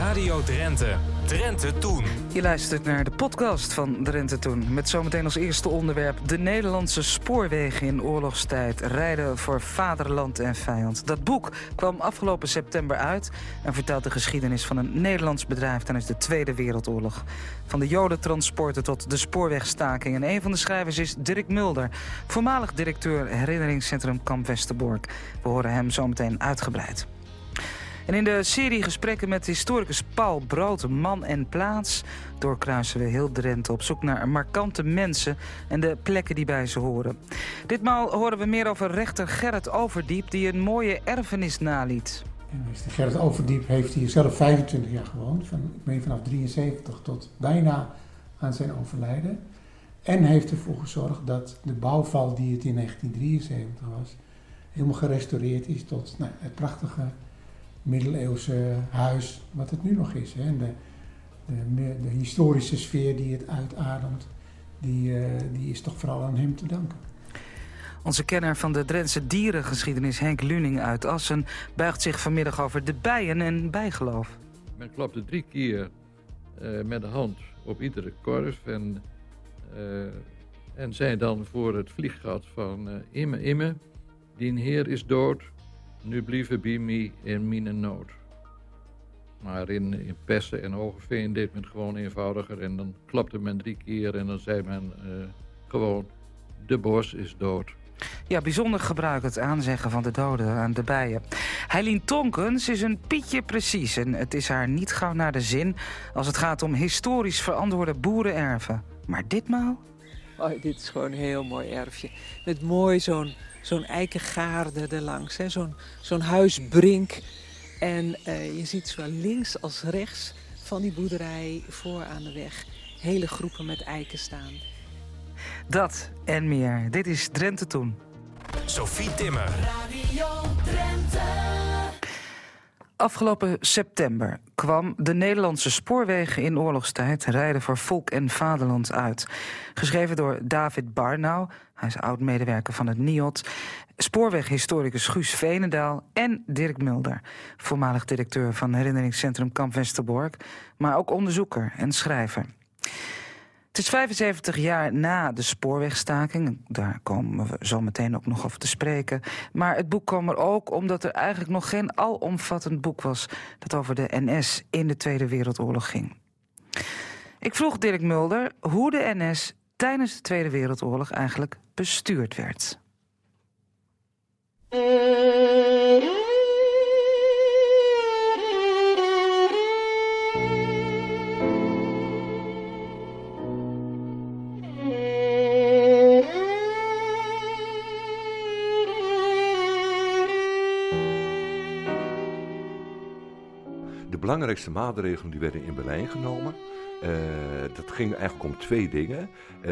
Radio Drenthe. Drenthe Toen. Je luistert naar de podcast van Drenthe Toen. Met zometeen als eerste onderwerp de Nederlandse spoorwegen in oorlogstijd. Rijden voor vaderland en vijand. Dat boek kwam afgelopen september uit... en vertelt de geschiedenis van een Nederlands bedrijf tijdens de Tweede Wereldoorlog. Van de jodentransporten tot de spoorwegstaking. En een van de schrijvers is Dirk Mulder, voormalig directeur herinneringscentrum Kamp Westerbork. We horen hem zometeen uitgebreid. En in de serie gesprekken met historicus Paul Brood, man en plaats... doorkruisen we heel Drenthe op zoek naar markante mensen... en de plekken die bij ze horen. Ditmaal horen we meer over rechter Gerrit Overdiep... die een mooie erfenis naliet. Meester Gerrit Overdiep heeft hier zelf 25 jaar gewoond. Van, ik meen vanaf 73 tot bijna aan zijn overlijden. En heeft ervoor gezorgd dat de bouwval die het in 1973 was... helemaal gerestaureerd is tot nou, het prachtige middeleeuwse huis wat het nu nog is. Hè. En de, de, de, historische sfeer die het uitademt, die, uh, die is toch vooral aan hem te danken. Onze kenner van de Drentse dierengeschiedenis, Henk Luning uit Assen... buigt zich vanmiddag over de bijen en bijgeloof. Men klapte drie keer uh, met de hand op iedere korf... en, uh, en zei dan voor het vlieggat van... Imme, Imme, die heer is dood, nu blieven bij mij in mijn nood. Maar in, in Pessen en Hogeveen deed men gewoon eenvoudiger. En dan klapte men drie keer en dan zei men uh, gewoon... de bos is dood. Ja, bijzonder gebruik het aanzeggen van de doden aan de bijen. Heilien Tonkens is een pietje precies. En het is haar niet gauw naar de zin... als het gaat om historisch verantwoorde boerenerven. Maar ditmaal... Oh, dit is gewoon een heel mooi erfje. Met mooi zo'n zo'n eikengaarde erlangs. Zo'n zo'n huisbrink. En uh, je ziet zowel links als rechts van die boerderij voor aan de weg... hele groepen met eiken staan. Dat en meer. Dit is Drenthe Toen. Sophie Timmer. Radio Drenthe. Afgelopen september kwam de Nederlandse spoorwegen in oorlogstijd rijden voor volk en vaderland uit. Geschreven door David Barnau, hij is oud-medewerker van het NIOT, spoorweghistoricus Guus Venendaal en Dirk Mulder, voormalig directeur van herinneringscentrum Kamp Westerbork, maar ook onderzoeker en schrijver. Het is 75 jaar na de spoorwegstaking. Daar komen we zo meteen ook nog over te spreken. Maar het boek kwam er ook omdat er eigenlijk nog geen alomvattend boek was... dat over de NS in de Tweede Wereldoorlog ging. Ik vroeg Dirk Mulder hoe de NS tijdens de Tweede Wereldoorlog eigenlijk bestuurd werd. Belangrijkste maatregelen die werden in Berlijn genomen. Uh, dat ging eigenlijk om twee dingen. Uh,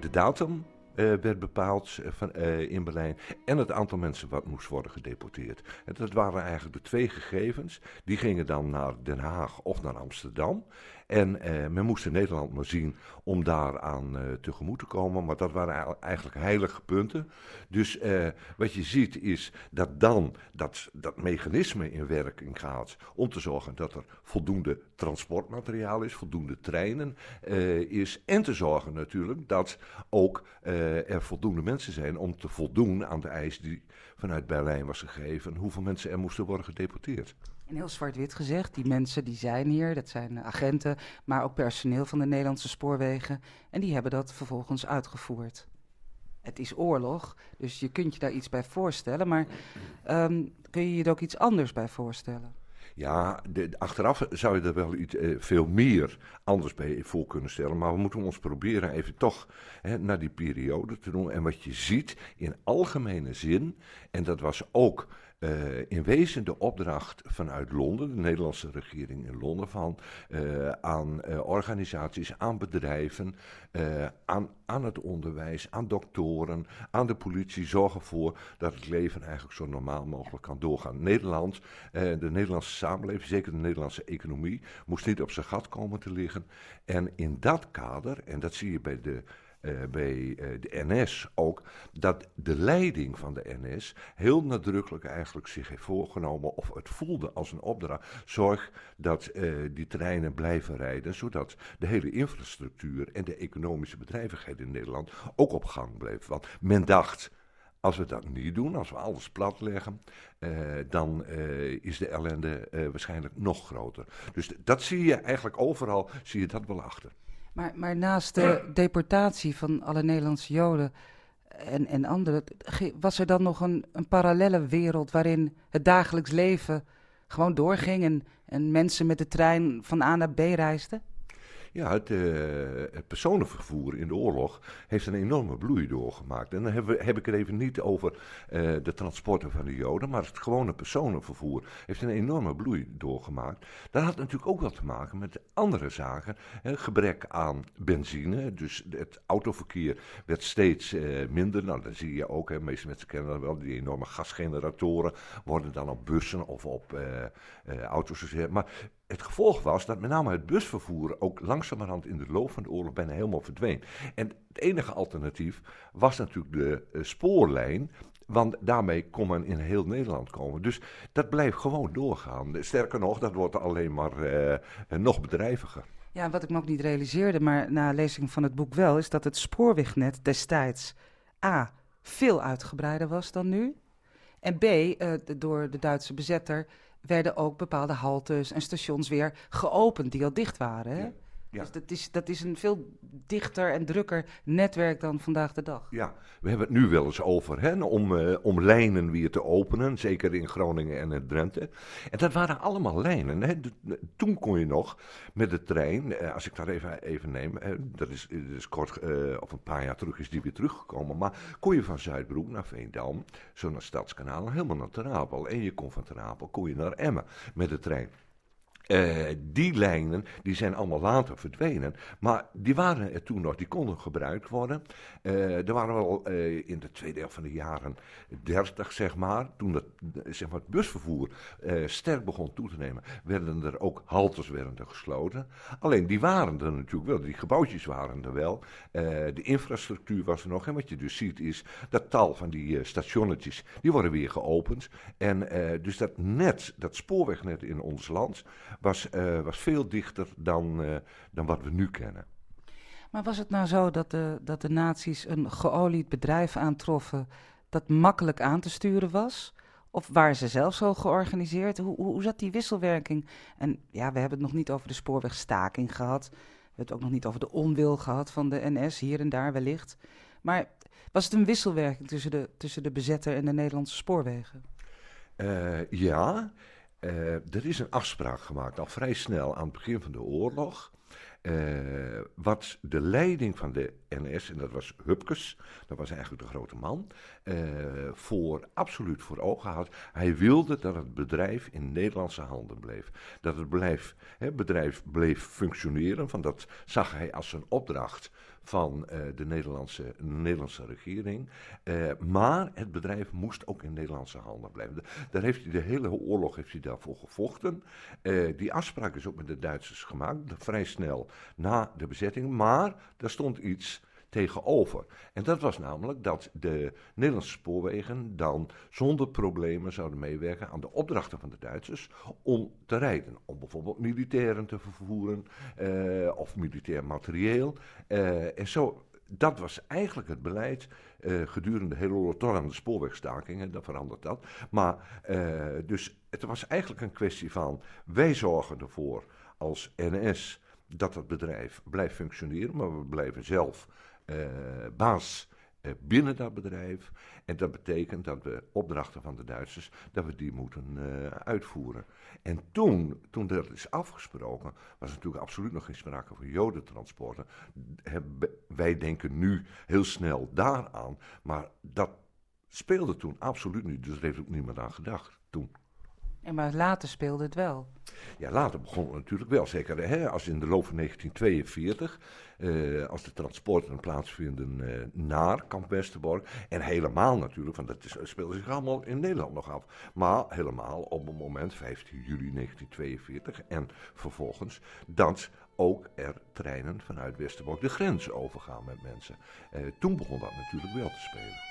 de datum uh, werd bepaald van, in Berlijn en het aantal mensen wat moest worden gedeporteerd. En dat waren eigenlijk de twee gegevens. Die gingen dan naar Den Haag of naar Amsterdam. En eh, men moest in Nederland maar zien om daaraan uh, tegemoet te komen. Maar dat waren eigenlijk heilige punten. Dus eh, wat je ziet is dat dan dat, dat mechanisme in werking gaat. Om te zorgen dat er voldoende transportmateriaal is, voldoende treinen uh, is. En te zorgen natuurlijk dat ook er voldoende mensen zijn om te voldoen aan de eis die vanuit Berlijn was gegeven. Hoeveel mensen er moesten worden gedeporteerd. En heel zwart-wit gezegd, die mensen die zijn hier, dat zijn agenten, maar ook personeel van de Nederlandse spoorwegen. En die hebben dat vervolgens uitgevoerd. Het is oorlog, dus je kunt je daar iets bij voorstellen, maar um, kun je je er ook iets anders bij voorstellen? Ja, de, achteraf zou je er wel iets, eh, veel meer anders bij voor kunnen stellen. Maar we moeten ons proberen even toch hè, naar die periode te doen. En wat je ziet in algemene zin, en dat was ook uh, in wezen de opdracht vanuit Londen, de Nederlandse regering in Londen, van uh, aan uh, organisaties, aan bedrijven, aan, aan het onderwijs, aan doktoren, aan de politie, zorgen voor dat het leven eigenlijk zo normaal mogelijk kan doorgaan. Nederland, de Nederlandse samenleving, zeker de Nederlandse economie, moest niet op zijn gat komen te liggen. En in dat kader, en dat zie je bij de eh, bij eh, de NS ook, dat de leiding van de NS heel nadrukkelijk eigenlijk zich heeft voorgenomen, of het voelde als een opdracht, zorg dat eh, die treinen blijven rijden, zodat de hele infrastructuur en de economische bedrijvigheid in Nederland ook op gang bleef. Want men dacht, als we dat niet doen, als we alles platleggen, dan is de ellende waarschijnlijk nog groter. Dus dat zie je eigenlijk overal, zie je dat wel achter. Maar, naast de deportatie van alle Nederlandse Joden en, en anderen, was er dan nog een, een parallele wereld waarin het dagelijks leven gewoon doorging en, en mensen met de trein van A naar B reisden? Ja, het, uh, het, personenvervoer in de oorlog heeft een enorme bloei doorgemaakt. En dan heb, heb ik het even niet over uh, de transporten van de Joden, maar het gewone personenvervoer heeft een enorme bloei doorgemaakt. Dat had natuurlijk ook wel te maken met andere zaken. Hè, gebrek aan benzine, dus het autoverkeer werd steeds uh, minder. Nou, dat zie je ook, hè, meeste mensen kennen dat wel, die enorme gasgeneratoren worden dan op bussen of op auto's gezet. Maar het gevolg was dat met name het busvervoer ook langzamerhand in de loop van de oorlog bijna helemaal verdween. En het enige alternatief was natuurlijk de uh, spoorlijn. Want daarmee kon men in heel Nederland komen. Dus dat blijft gewoon doorgaan. Sterker nog, dat wordt alleen maar uh, nog bedrijviger. Ja, wat ik me ook niet realiseerde, maar na lezing van het boek wel, is dat het spoorwegnet destijds A. veel uitgebreider was dan nu. En B. Door de Duitse bezetter werden ook bepaalde haltes en stations weer geopend die al dicht waren. Ja. Dus dat is, dat is een veel dichter en drukker netwerk dan vandaag de dag. Ja, we hebben het nu wel eens over hè, om, uh, om lijnen weer te openen, zeker in Groningen en in Drenthe. En dat waren allemaal lijnen. Hè. De, toen kon je nog met de trein, uh, als ik dat even, even neem, uh, dat, is, kort, of een paar jaar terug is die weer teruggekomen, maar kon je van Zuidbroek naar Veendam, zo naar Stadskanaal, helemaal naar Terapel. En je kon van Terapel kon je naar Emmen met de trein. Uh, die lijnen die zijn allemaal later verdwenen. Maar die waren er toen nog, die konden gebruikt worden. Uh, er waren wel uh, in de tweede helft van de jaren 30, zeg maar, toen het, zeg maar, het busvervoer sterk begon toe te nemen, werden er ook haltes werden er gesloten. Alleen die waren er natuurlijk wel, die gebouwtjes waren er wel. de infrastructuur was er nog. En wat je dus ziet is dat tal van die stationnetjes, die worden weer geopend. En dus dat net, dat spoorwegnet in ons land was, uh, was veel dichter dan, uh, dan wat we nu kennen. Maar was het nou zo dat de, dat de nazi's een geolied bedrijf aantroffen dat makkelijk aan te sturen was? Of waren ze zelf zo georganiseerd? Hoe, hoe, hoe zat die wisselwerking? En ja, we hebben het nog niet over de spoorwegstaking gehad. We hebben het ook nog niet over de onwil gehad van de NS, hier en daar wellicht. Maar was het een wisselwerking tussen de, tussen de bezetter en de Nederlandse spoorwegen? Uh, ja, uh, er is een afspraak gemaakt al vrij snel aan het begin van de oorlog. Uh, wat de leiding van de NS, en dat was Hupkes, dat was eigenlijk de grote man, uh, voor absoluut voor ogen had. Hij wilde dat het bedrijf in Nederlandse handen bleef. Dat het bedrijf, hè, bedrijf bleef functioneren, van dat zag hij als een opdracht van uh, de Nederlandse, Nederlandse regering. Uh, maar het bedrijf moest ook in Nederlandse handen blijven. Daar heeft hij de hele oorlog heeft hij daarvoor gevochten. Uh, die afspraak is ook met de Duitsers gemaakt, vrij snel na de bezetting. Maar daar stond iets tegenover. En dat was namelijk dat de Nederlandse spoorwegen dan zonder problemen zouden meewerken aan de opdrachten van de Duitsers om te rijden. Om bijvoorbeeld militairen te vervoeren uh, of militair materieel. Uh, en zo dat was eigenlijk het beleid uh, gedurende de hele oorlog, aan de spoorwegstakingen, dan verandert dat. Maar dus het was eigenlijk een kwestie van, wij zorgen ervoor als NS dat het bedrijf blijft functioneren, maar we blijven zelf baas uh, binnen dat bedrijf. En dat betekent dat we opdrachten van de Duitsers, dat we die moeten uh, uitvoeren. En toen, toen dat is afgesproken, was natuurlijk absoluut nog geen sprake van jodentransporten. Wij denken nu heel snel daaraan, maar dat speelde toen absoluut niet. Dus er heeft ook niemand aan gedacht toen. En maar later speelde het wel. Ja, later begon het natuurlijk wel. Zeker hè, als in de loop van 1942, eh, als de transporten plaatsvinden eh, naar Kamp Westerbork. En helemaal natuurlijk, want dat is, speelde zich allemaal in Nederland nog af. Maar helemaal op het moment, 15 juli 1942. En vervolgens dat ook er treinen vanuit Westerbork de grens overgaan met mensen. Eh, toen begon dat natuurlijk wel te spelen.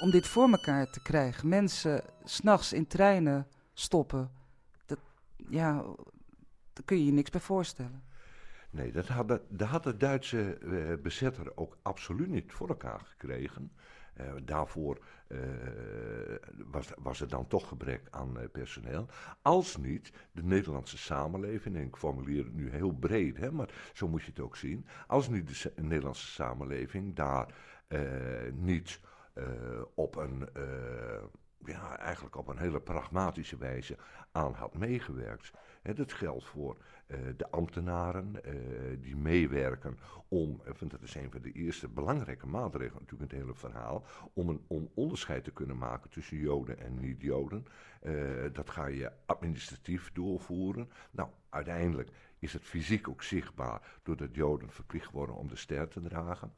Om, dit voor elkaar te krijgen, mensen s'nachts in treinen stoppen, dat, ja, daar kun je je niks bij voorstellen. Nee, dat had de, dat Duitse eh, bezetter ook absoluut niet voor elkaar gekregen. Eh, daarvoor eh, was, was er dan toch gebrek aan personeel. Als niet de Nederlandse samenleving, en ik formuleer het nu heel breed, hè, maar zo moet je het ook zien. Als niet de Nederlandse samenleving daar niet op een, eh, ja, eigenlijk op een hele pragmatische wijze aan had meegewerkt. Hè, dat geldt voor eh, de ambtenaren eh, die meewerken om, eh, want dat is een van de eerste belangrijke maatregelen natuurlijk in het hele verhaal, om een om onderscheid te kunnen maken tussen Joden en niet-Joden. Eh, dat ga je administratief doorvoeren. Nou, uiteindelijk is het fysiek ook zichtbaar doordat Joden verplicht worden om de ster te dragen.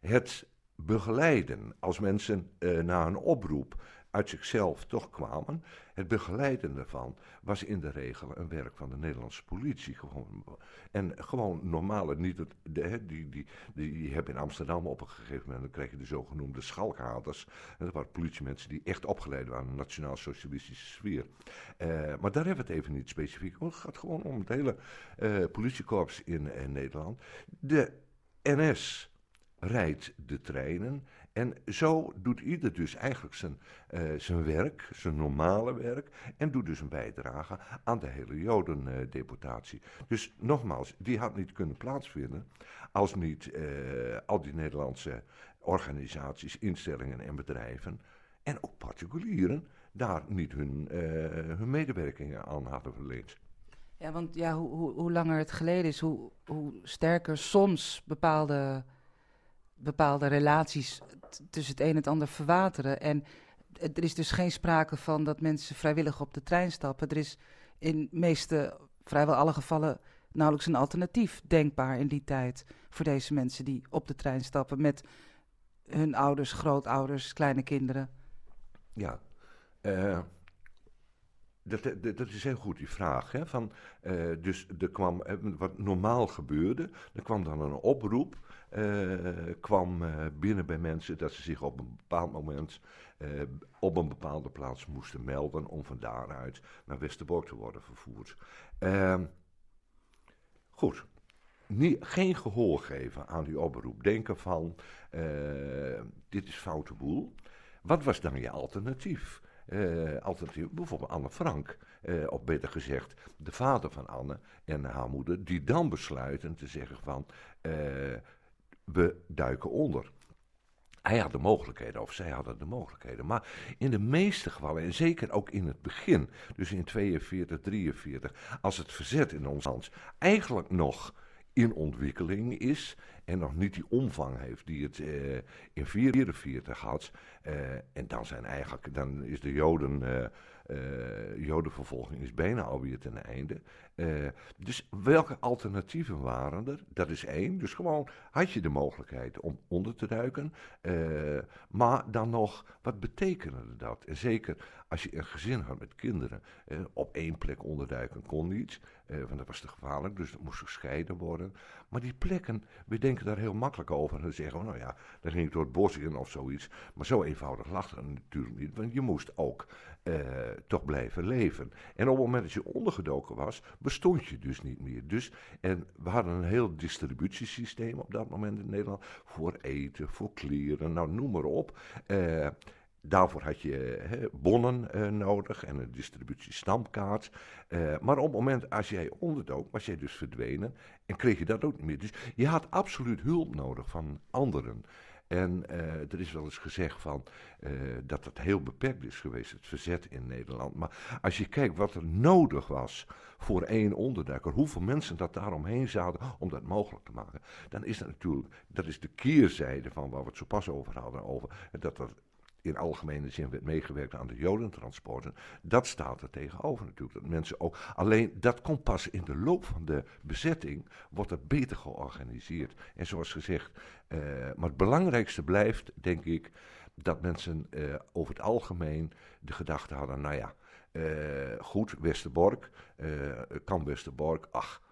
Het begeleiden als mensen eh, na een oproep uit zichzelf toch kwamen. Het begeleiden daarvan was in de regel een werk van de Nederlandse politie. Gewoon. En gewoon normale, niet het, de, die, die, die, je hebt in Amsterdam op een gegeven moment, dan krijg je de zogenoemde schalkhaders. Dat waren politiemensen die echt opgeleid waren in de nationaal-socialistische sfeer. Eh, maar daar hebben we het even niet specifiek om. Het gaat gewoon om het hele eh, politiekorps in, in Nederland. De NS rijdt de treinen. En zo doet ieder dus eigenlijk zijn, eh, zijn werk, zijn normale werk. En doet dus een bijdrage aan de hele Jodendeportatie. dus nogmaals, die had niet kunnen plaatsvinden als niet eh, al die Nederlandse organisaties, instellingen en bedrijven. En ook particulieren daar niet hun, eh, hun medewerking aan hadden verleend. Ja, want ja, hoe, hoe, hoe langer het geleden is, hoe, hoe sterker soms bepaalde, bepaalde relaties tussen het een en het ander verwateren. En er is dus geen sprake van dat mensen vrijwillig op de trein stappen. Er is in meeste, vrijwel alle gevallen, nauwelijks een alternatief denkbaar in die tijd voor deze mensen die op de trein stappen met hun ouders, grootouders, kleine kinderen. Ja, eh, dat, dat, dat is heel goed die vraag. Hè? Van, eh, dus er kwam, eh, wat normaal gebeurde, er kwam dan een oproep, eh, kwam eh, binnen bij mensen dat ze zich op een bepaald moment eh, op een bepaalde plaats moesten melden om van daaruit naar Westerbork te worden vervoerd. Ehm, goed. Geen gehoor geven aan die oproep. Denken van, dit is foute boel. Wat was dan je alternatief? Alternatief, bijvoorbeeld Anne Frank, eh, of beter gezegd, de vader van Anne en haar moeder, die dan besluiten te zeggen van, we duiken onder. Hij had de mogelijkheden, of zij hadden de mogelijkheden. Maar in de meeste gevallen, en zeker ook in het begin, dus in 42, 43, als het verzet in ons land eigenlijk nog in ontwikkeling is en nog niet die omvang heeft die het eh, in 44 had. eh, en dan zijn eigenlijk, dan is de Joden, eh, eh, Jodenvervolging is bijna alweer ten einde. Eh, dus welke alternatieven waren er? Dat is één. Dus gewoon had je de mogelijkheid om onder te duiken. eh, maar dan nog, wat betekende dat? En zeker als je een gezin had met kinderen, eh, op één plek onderduiken kon niet. eh, want dat was te gevaarlijk, dus dat moest gescheiden worden. Maar die plekken, we denken daar heel makkelijk over. En dan zeggen we, nou ja, dan ging ik door het bos in of zoiets. Maar zo eenvoudig lag het natuurlijk niet. Want je moest ook eh, toch blijven leven. En op het moment dat je ondergedoken was, bestond je dus niet meer. Dus, en we hadden een heel distributiesysteem op dat moment in Nederland. Voor eten, voor kleren, nou noem maar op. Daarvoor had je bonnen eh, nodig en een distributiestamkaart. Eh, maar op het moment als jij onderdook, was jij dus verdwenen en kreeg je dat ook niet meer. Dus je had absoluut hulp nodig van anderen. En eh, er is wel eens gezegd van, dat het heel beperkt is geweest, het verzet in Nederland. Maar als je kijkt wat er nodig was voor één onderduiker, hoeveel mensen dat daaromheen zaten om dat mogelijk te maken, dan is dat natuurlijk, dat is de keerzijde van waar we het zo pas over hadden, over dat er in algemene zin werd meegewerkt aan de jodentransporten. Dat staat er tegenover natuurlijk. Dat mensen ook, alleen dat komt pas in de loop van de bezetting, wordt het beter georganiseerd. En zoals gezegd, eh, maar het belangrijkste blijft, denk ik, dat mensen eh, over het algemeen de gedachte hadden, nou ja, eh, goed, Westerbork, kan Westerbork, ach,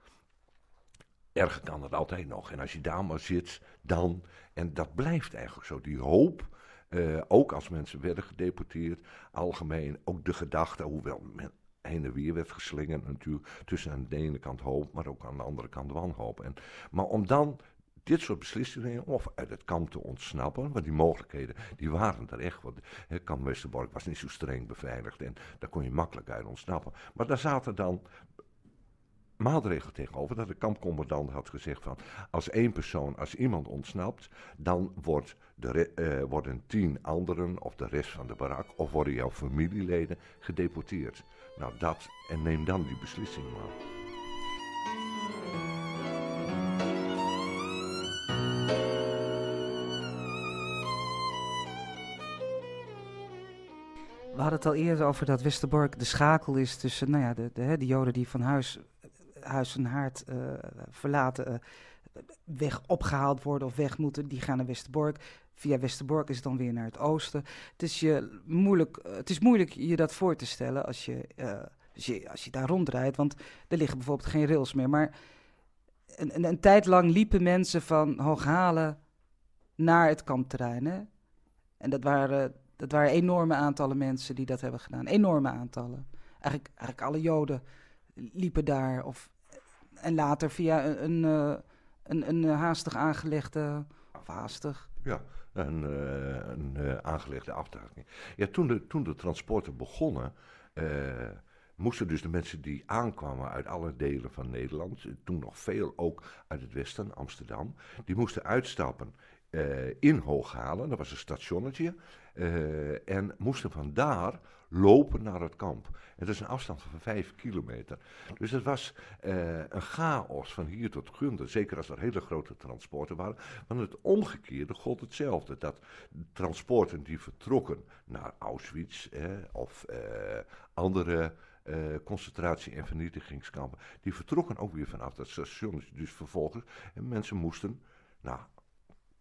erger kan het altijd nog. En als je daar maar zit, dan, en dat blijft eigenlijk zo, die hoop uh, ook als mensen werden gedeporteerd, algemeen ook de gedachte, hoewel men heen en weer werd geslingerd natuurlijk, tussen aan de ene kant hoop, maar ook aan de andere kant wanhoop. En, maar om dan dit soort beslissingen of uit het kamp te ontsnappen, want die mogelijkheden die waren er echt. Want het kamp Westerbork was niet zo streng beveiligd en daar kon je makkelijk uit ontsnappen. Maar daar zaten dan maatregel tegenover. Dat de kampcommandant had gezegd van als één persoon, als iemand ontsnapt, dan wordt de uh, worden tien anderen of de rest van de barak of worden jouw familieleden gedeporteerd. Nou dat, en neem dan die beslissing maar. We hadden het al eerder over dat Westerbork de schakel is tussen nou ja, de, de, de Joden die van huis huis en haard uh, verlaten, uh, weg opgehaald worden of weg moeten, die gaan naar Westerbork. Via Westerbork is het dan weer naar het oosten. Het is, je moeilijk, eh, het is moeilijk je dat voor te stellen als je, je, als je daar rondrijdt, want er liggen bijvoorbeeld geen rails meer. Maar een, een, een tijd lang liepen mensen van Hooghalen naar het kampterrein. En dat waren, dat waren enorme aantallen mensen die dat hebben gedaan. Enorme aantallen. Eigenlijk, eigenlijk alle Joden liepen daar. Of, en later via een, een, eh, een, een haastig aangelegde, of haastig... Ja, een, uh, een aangelegde aftakeling. Ja, toen de, toen de transporten begonnen, moesten dus de mensen die aankwamen uit alle delen van Nederland, toen nog veel ook uit het westen, Amsterdam, die moesten uitstappen in Hooghalen, dat was een stationnetje, en moesten vandaar lopen naar het kamp. Dat is een afstand van vijf kilometer. Dus het was uh, een chaos van hier tot Gunder. Zeker als er hele grote transporten waren. Want het omgekeerde gold hetzelfde. Dat transporten die vertrokken naar Auschwitz of uh, andere uh, concentratie- en vernietigingskampen. Die vertrokken ook weer vanaf dat station. Dus vervolgens. En mensen moesten, nou,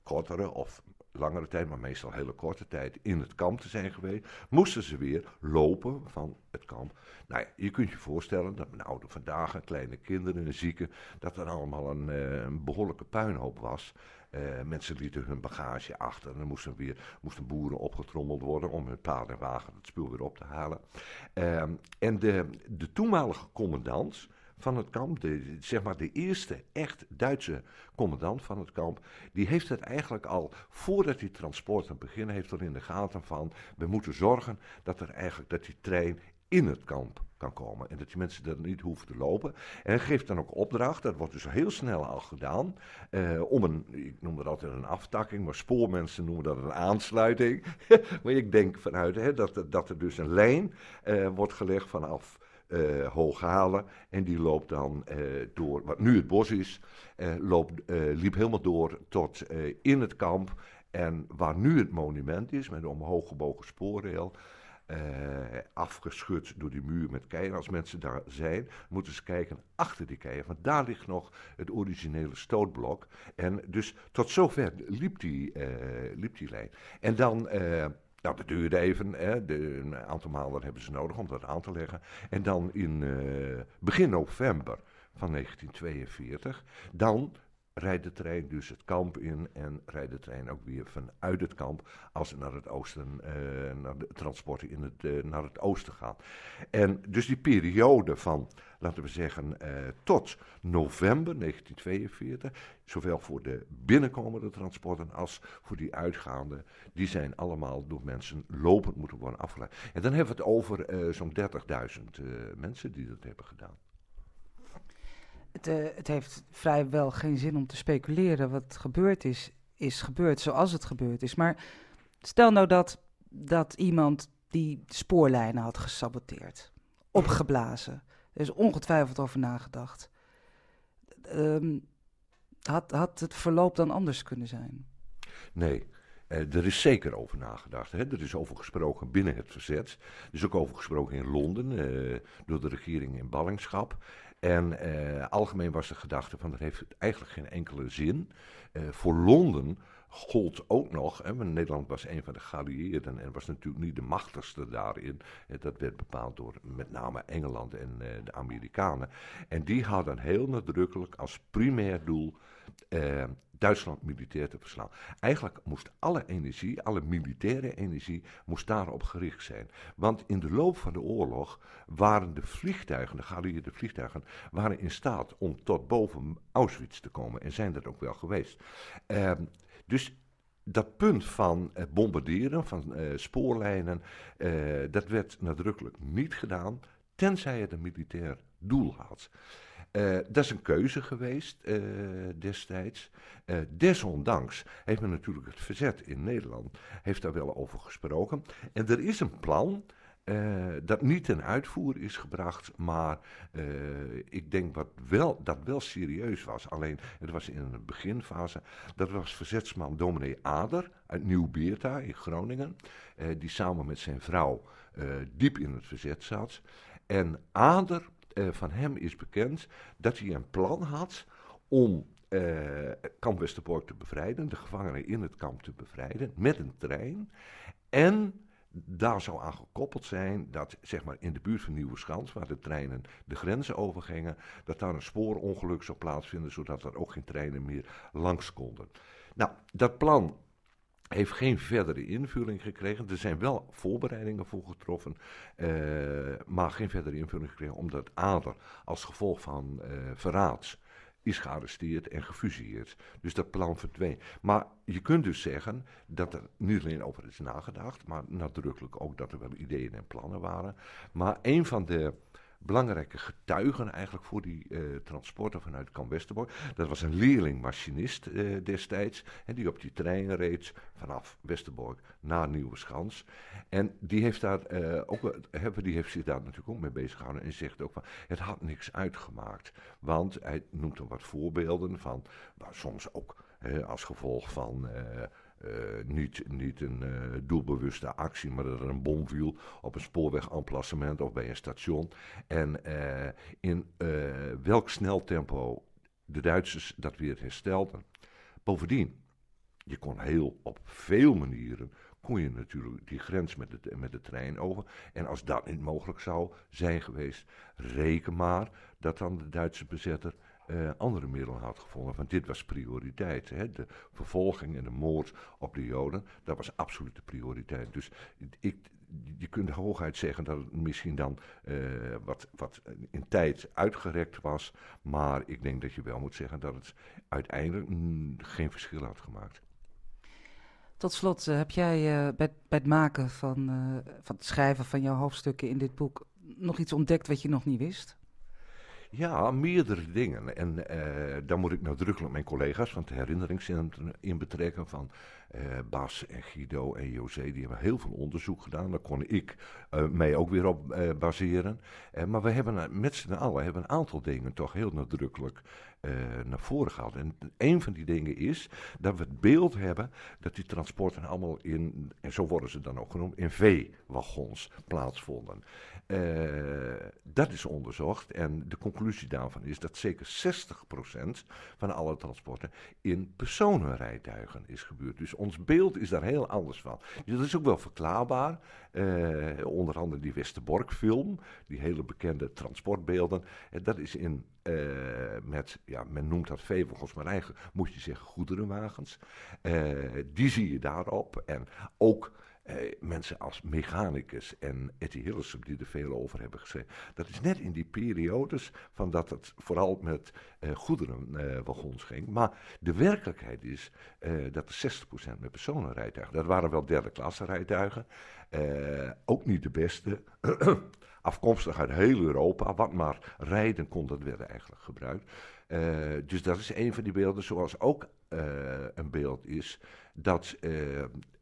kortere of langere tijd, maar meestal hele korte tijd, in het kamp te zijn geweest, moesten ze weer lopen van het kamp. Nou je kunt je voorstellen dat met oude vandaag, kleine kinderen en zieken, dat er allemaal een, uh, een behoorlijke puinhoop was. Uh, mensen lieten hun bagage achter en er moesten, weer, moesten boeren opgetrommeld worden om hun paard en wagen het spul weer op te halen. Uh, en de, de toenmalige commandant, van het kamp, de, zeg maar de eerste echt Duitse commandant van het kamp, die heeft het eigenlijk al voordat die transporten beginnen, heeft er in de gaten van, we moeten zorgen dat er eigenlijk, dat die trein in het kamp kan komen. En dat die mensen er niet hoeven te lopen. En hij geeft dan ook opdracht, dat wordt dus heel snel al gedaan, eh, om een, ik noem dat altijd een aftakking, maar spoormensen noemen dat een aansluiting. maar ik denk vanuit hè, dat, dat er dus een lijn eh, wordt gelegd vanaf uh, Hooghalen. En die loopt dan uh, door, wat nu het bos is, uh, loopt, liep helemaal door tot in het kamp. En waar nu het monument is, met een omhoog gebogen spoorrail, afgeschud door die muur met keien. Als mensen daar zijn, moeten ze kijken achter die keien. Want daar ligt nog het originele stootblok. En dus tot zover liep die, liep die lijn. En dan nou, dat duurde even. Hè. De, een aantal maanden hebben ze nodig om dat aan te leggen. En dan in uh, begin november van 1942, dan rijdt de trein dus het kamp in en rijdt de trein ook weer vanuit het kamp als ze naar het oosten, uh, naar de transporten in het, uh, naar het oosten gaan. En dus die periode van, laten we zeggen, uh, tot november 1942, zowel voor de binnenkomende transporten als voor die uitgaande, die zijn allemaal door mensen lopend moeten worden afgeleid. En dan hebben we het over zo'n 30.000 mensen die dat hebben gedaan. Het, het, heeft vrijwel geen zin om te speculeren wat gebeurd is is gebeurd zoals het gebeurd is. Maar stel nou dat, dat iemand die spoorlijnen had gesaboteerd, opgeblazen. Er is ongetwijfeld over nagedacht. Ehm, had, had het verloop dan anders kunnen zijn? Nee. Eh, er is zeker over nagedacht. Hè. Er is over gesproken binnen het verzet. Er is ook over gesproken in Londen eh, door de regering in ballingschap. En eh, algemeen was de gedachte van dat heeft eigenlijk geen enkele zin. Eh, voor Londen gold ook nog, hè, Nederland was een van de geallieerden en was natuurlijk niet de machtigste daarin. Eh, dat werd bepaald door met name Engeland en de Amerikanen. En die hadden heel nadrukkelijk als primair doel eh, Duitsland militair te verslaan. Eigenlijk moest alle energie, alle militaire energie, moest daarop gericht zijn. Want in de loop van de oorlog waren de vliegtuigen, de geallieerde vliegtuigen, waren in staat om tot boven Auschwitz te komen. En zijn dat ook wel geweest. Ehm, dus dat punt van eh, bombarderen van eh, spoorlijnen, dat werd nadrukkelijk niet gedaan, tenzij het een militair doel had. Uh, dat is een keuze geweest uh, destijds. Uh, desondanks heeft men natuurlijk het verzet in Nederland, heeft daar wel over gesproken. En er is een plan dat niet ten uitvoer is gebracht, maar ik denk wat wel, dat wel serieus was. Alleen, het was in een beginfase, dat was verzetsman dominee Ader uit Nieuw-Beerta in Groningen, die samen met zijn vrouw diep in het verzet zat. En Ader uh, van hem is bekend dat hij een plan had om uh, kamp Westerbork te bevrijden, de gevangenen in het kamp te bevrijden, met een trein. En daar zou aan gekoppeld zijn dat zeg maar, in de buurt van Nieuwe Schans, waar de treinen de grenzen overgingen, dat daar een spoorongeluk zou plaatsvinden, zodat er ook geen treinen meer langs konden. Nou, dat plan heeft geen verdere invulling gekregen. Er zijn wel voorbereidingen voor getroffen, uh, maar geen verdere invulling gekregen, omdat Ader als gevolg van uh, verraads is gearresteerd en gefusilleerd. Dus dat plan verdween. Maar je kunt dus zeggen dat er niet alleen over is nagedacht, maar nadrukkelijk ook dat er wel ideeën en plannen waren. Maar een van de belangrijke getuigen eigenlijk voor die uh, transporten vanuit Kamp Westerbork. Dat was een leerlingmachinist uh, destijds, hè, die op die trein reed vanaf Westerbork naar Nieuweschans. En die heeft, daar, uh, ook, die heeft zich daar natuurlijk ook mee bezig gehouden en zegt ook van, het had niks uitgemaakt. Want hij noemt er wat voorbeelden van, nou, soms ook als gevolg van uh, niet, niet een uh, doelbewuste actie, maar dat er een bom viel op een spoorwegemplacement of bij een station. En uh, in welk sneltempo de Duitsers dat weer herstelden. Bovendien, je kon heel op veel manieren kon je natuurlijk die grens met de, met de trein over. En als dat niet mogelijk zou zijn geweest, reken maar dat dan de Duitse bezetter uh, andere middelen had gevonden. Want dit was prioriteit. Hè? De vervolging en de moord op de Joden, dat was absolute prioriteit. Dus ik, je kunt hooguit zeggen dat het misschien dan uh, wat, wat in tijd uitgerekt was. Maar ik denk dat je wel moet zeggen dat het uiteindelijk mm, geen verschil had gemaakt. Tot slot, uh, heb jij bij, bij, het maken van, van het schrijven van jouw hoofdstukken in dit boek nog iets ontdekt wat je nog niet wist? Ja, meerdere dingen. En uh, daar moet ik nadrukkelijk mijn collega's van het herinneringscentrum in betrekken. Van uh, Bas en Guido en José, die hebben heel veel onderzoek gedaan. Daar kon ik uh, mij ook weer op baseren. maar we hebben met z'n allen hebben een aantal dingen toch heel nadrukkelijk naar voren gehaald. En een van die dingen is dat we het beeld hebben dat die transporten allemaal in, en zo worden ze dan ook genoemd, in V-wagons plaatsvonden. Uh, dat is onderzocht en de conclusie daarvan is dat zeker 60% van alle transporten in personenrijtuigen is gebeurd. Dus ons beeld is daar heel anders van. Dus dat is ook wel verklaarbaar. Uh, onder andere die Westerbork-film, die hele bekende transportbeelden. En dat is in, met, ja, men noemt dat veewagens, maar eigenlijk moet je zeggen goederenwagens. die zie je daarop en ook eh, mensen als mechanicus en Etty Hillesum, die er veel over hebben gezegd. Dat is net in die periodes van dat het vooral met eh, goederenwagons ging. Maar de werkelijkheid is eh, dat er 60% met personenrijtuigen, dat waren wel derde klasse rijtuigen, eh, ook niet de beste. Afkomstig uit heel Europa, wat maar rijden kon, dat werd eigenlijk gebruikt. Eh, dus dat is een van die beelden, zoals ook eh, een beeld is dat eh,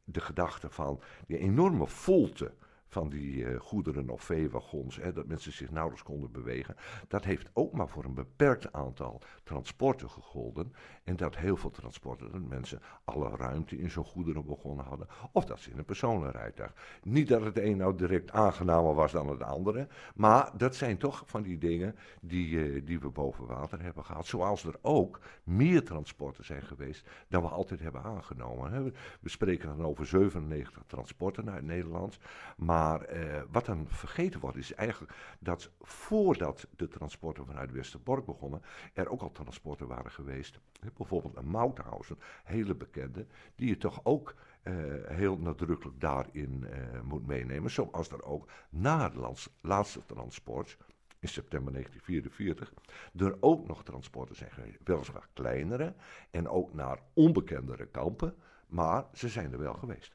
de gedachte van die enorme volte van die eh, goederen of veewagons, hè, dat mensen zich nauwelijks konden bewegen, dat heeft ook maar voor een beperkt aantal transporten gegolden. En dat heel veel transporten, dat mensen alle ruimte in zo'n goederenwagon hadden, of dat ze in een personenrijtuig. Niet dat het een nou direct aangenamer was dan het andere, maar dat zijn toch van die dingen die, eh, die we boven water hebben gehad. Zoals er ook meer transporten zijn geweest dan we altijd hebben aangenomen. We spreken dan over 97 transporten uit Nederland. Maar eh, wat dan vergeten wordt is eigenlijk dat voordat de transporten vanuit Westerbork begonnen, er ook al transporten waren geweest. Bijvoorbeeld een Mauthausen, hele bekende, die je toch ook eh, heel nadrukkelijk daarin eh, moet meenemen. Zoals er ook na het laatste transport, in september 1944, er ook nog transporten zijn geweest. Weliswaar kleinere en ook naar onbekendere kampen, maar ze zijn er wel geweest.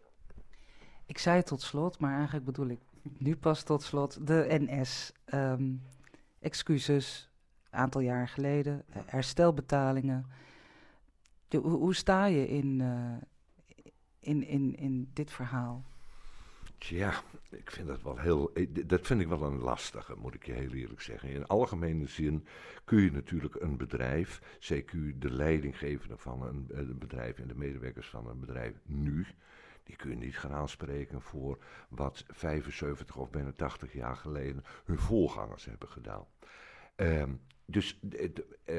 Ik zei tot slot, maar eigenlijk bedoel ik nu pas tot slot de NS. ehm, excuses, aantal jaar geleden, eh, herstelbetalingen. De- hoe, hoe sta je in, eh, in, in, in dit verhaal? Tja, ik vind dat wel heel. eh, Dat vind ik wel een lastige, moet ik je heel eerlijk zeggen. In algemene zin kun je natuurlijk een bedrijf, zeker de leidinggevende van een, een bedrijf en de medewerkers van een bedrijf nu, die kun je niet gaan aanspreken voor wat 75 of bijna 80 jaar geleden hun voorgangers hebben gedaan. Ehm, dus d- eh,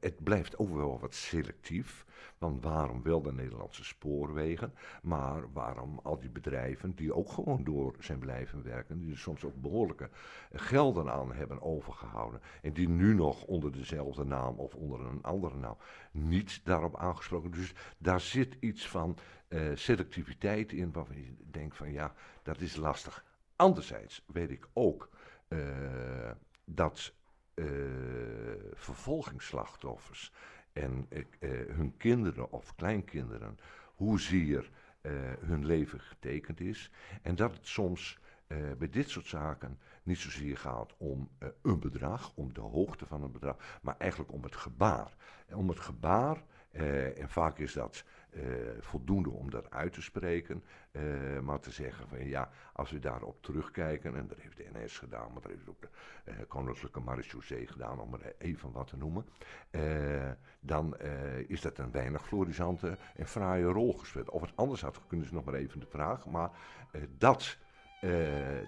het blijft wel wat selectief. Want waarom wel de Nederlandse spoorwegen? Maar waarom al die bedrijven die ook gewoon door zijn blijven werken, die er soms ook behoorlijke gelden aan hebben overgehouden. En die nu nog onder dezelfde naam of onder een andere naam niet daarop aangesproken. Dus daar zit iets van eh, selectiviteit in waarvan je denkt van ja, dat is lastig. Anderzijds weet ik ook eh, dat vervolgingsslachtoffers en eh, eh, hun kinderen of kleinkinderen, hoezeer eh hun leven getekend is. En dat het soms eh, bij dit soort zaken niet zozeer gaat om eh, een bedrag, om de hoogte van een bedrag, maar eigenlijk om het gebaar. Om het gebaar, eh, en vaak is dat eh, voldoende om dat uit te spreken, eh, maar te zeggen van ja, als we daarop terugkijken, en dat heeft de NS gedaan, maar dat heeft ook de eh, Koninklijke Marechaussee gedaan, om er even wat te noemen, eh, dan eh, is dat een weinig florisante en fraaie rol gespeeld. Of het anders had gekund is nog maar even de vraag, maar eh, dat, eh,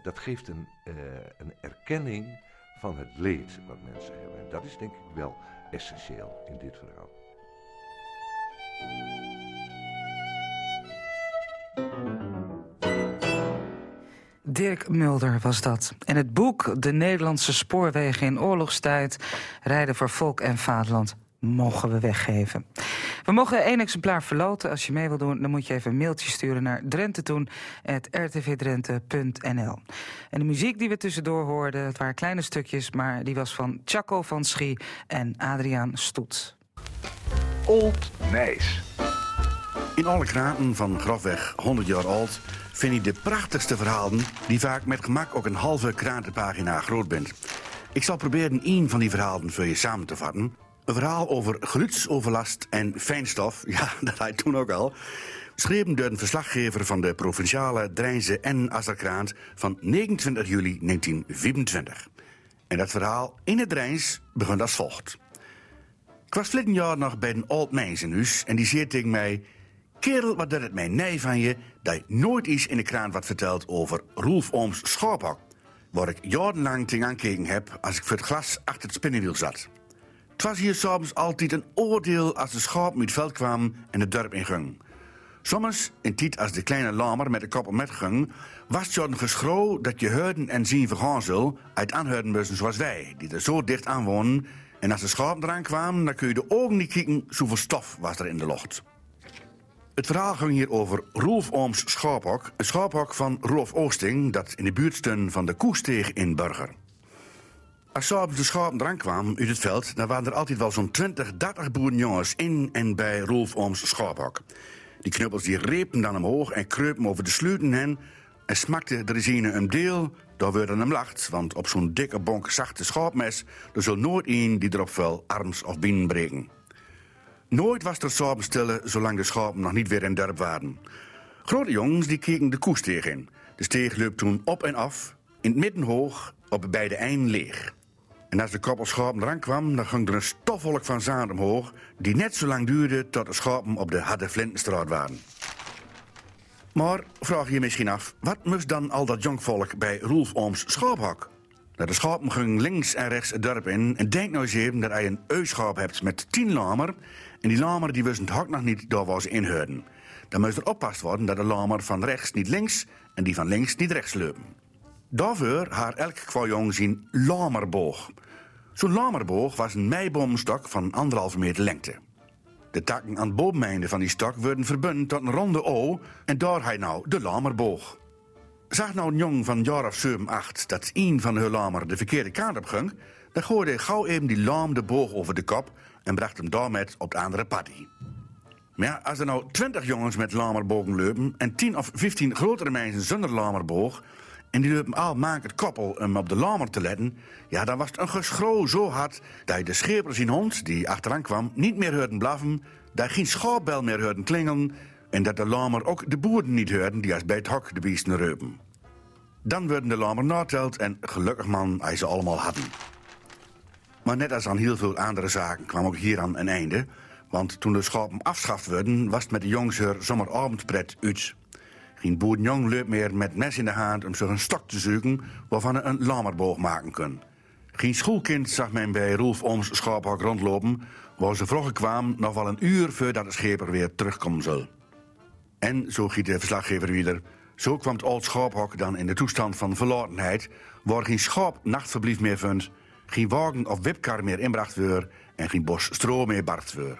dat geeft een, eh, een erkenning van het leed wat mensen hebben. En dat is denk ik wel essentieel in dit verhaal. Dirk Mulder was dat. En het boek De Nederlandse spoorwegen in oorlogstijd... rijden voor volk en vaderland mogen we weggeven. We mogen één exemplaar verloten. Als je mee wil doen, dan moet je even een mailtje sturen naar drentetoen.rtvdrenthe.nl. En de muziek die we tussendoor hoorden, het waren kleine stukjes... maar die was van Chaco van Schie en Adriaan Stoet. Old Nijs. In alle kranten van grofweg 100 jaar oud vind je de prachtigste verhalen die vaak met gemak ook een halve krantenpagina groot bent. Ik zal proberen één van die verhalen voor je samen te vatten. Een verhaal over geluidsoverlast en fijnstof, ja, dat had hij toen ook al. Geschreven door een verslaggever van de provinciale Drijnse en Asserkrant van 29 juli 1924. En dat verhaal in het Drijns begint als volgt. Ik was verleden jaar nog bij een oud huis en die zei tegen mij... Kerel, wat doet het mij nee van je dat je nooit iets in de kraan wat vertelt over Roelf Ooms schaaphok. Waar ik jarenlang tegen aangekeken heb als ik voor het glas achter het spinnenwiel zat. Het was hier soms altijd een oordeel als de schaap met het veld kwam en het dorp inging. Soms, in tijd als de kleine lamer met de kop met ging, was een geschro dat je heurden en zien vergaan zul uit aanheurden moesten zoals wij, die er zo dicht aan wonen. En als de schapen eraan kwamen, dan kun je de ogen niet kijken, zoveel stof was er in de lucht. Het verhaal ging hier over Rolf Ooms schaaphok. Een schaaphok van Rolf Oosting dat in de buurt stond van de Koesteeg in Burger. Als op de schapen eraan kwamen uit het veld, dan waren er altijd wel zo'n 20, 30 boerenjongens in en bij Rolf Ooms schaaphok. Die knuppels die repen dan omhoog en kreupen over de sluiten heen en smakte de resine een deel, daar werd hem lacht, want op zo'n dikke bonk zachte schaapmes, er zal nooit een die erop wel arms of binnen breken. Nooit was er schapen stille zolang de schapen nog niet weer in dorp waren. Grote jongens die keken de koesteeg in. De steeg liep toen op en af, in het midden hoog, op beide einden leeg. En als de koppel schapen eraan kwam, dan ging er een stofwolk van zaad omhoog... die net zo lang duurde tot de schapen op de Harde Flintenstraat waren. Maar vraag je misschien af, wat moest dan al dat jonkvolk bij Roelf Ooms schaaphok? De schapen gingen links en rechts het dorp in. En denk nou eens even dat je een euschaap hebt met tien lamer. En die lamer die wisten het nog niet daar waar ze inhouden. Dan moest er oppast worden dat de lamer van rechts niet links en die van links niet rechts lopen. Daarvoor haar elk kwajong zien lamerboog. Zo'n lamerboog was een meiboomstok van anderhalve meter lengte. De takken aan het boveneinde van die stok werden verbonden tot een ronde O en daar hij nou de lamerboog. Zag nou een jong van jaar of 7, 8 dat een van de lamer de verkeerde kant op ging, dan gooide hij gauw even die laam de boog over de kop en bracht hem daarmee op de andere party. Maar ja, als er nou 20 jongens met lamerbogen lopen en 10 of 15 grotere mensen zonder lamerboog, en die lopen al maak het koppel om op de lamer te letten, ja, dan was het een geschro zo hard dat je de scheper zijn hond, die achteraan kwam, niet meer hoorden blaffen, dat geen schaapbel meer hoorden klingelen en dat de lamer ook de boeren niet hoorden die als bij het hok de beesten reupen. Dan werden de lamer nateld en gelukkig man, hij ze allemaal hadden. Maar net als aan heel veel andere zaken kwam ook hier aan een einde. Want toen de schapen afschaft werden, was het met de jongens er zomeravondpret uit. Geen boerenjong loopt meer met mes in de hand om zich een stok te zoeken waarvan hij een lamerboog maken kan. Geen schoolkind zag men bij Rolf Ooms schaaphok rondlopen, waar ze vroeger kwam nog wel een uur voordat de scheper weer terugkomen zal. En, zo giet de verslaggever weer, zo kwam het oud schaaphok dan in de toestand van verlatenheid, waar geen schaap nachtverblijf meer vond, geen wagen of wipkar meer inbracht werd en geen bos stro meer barst werd.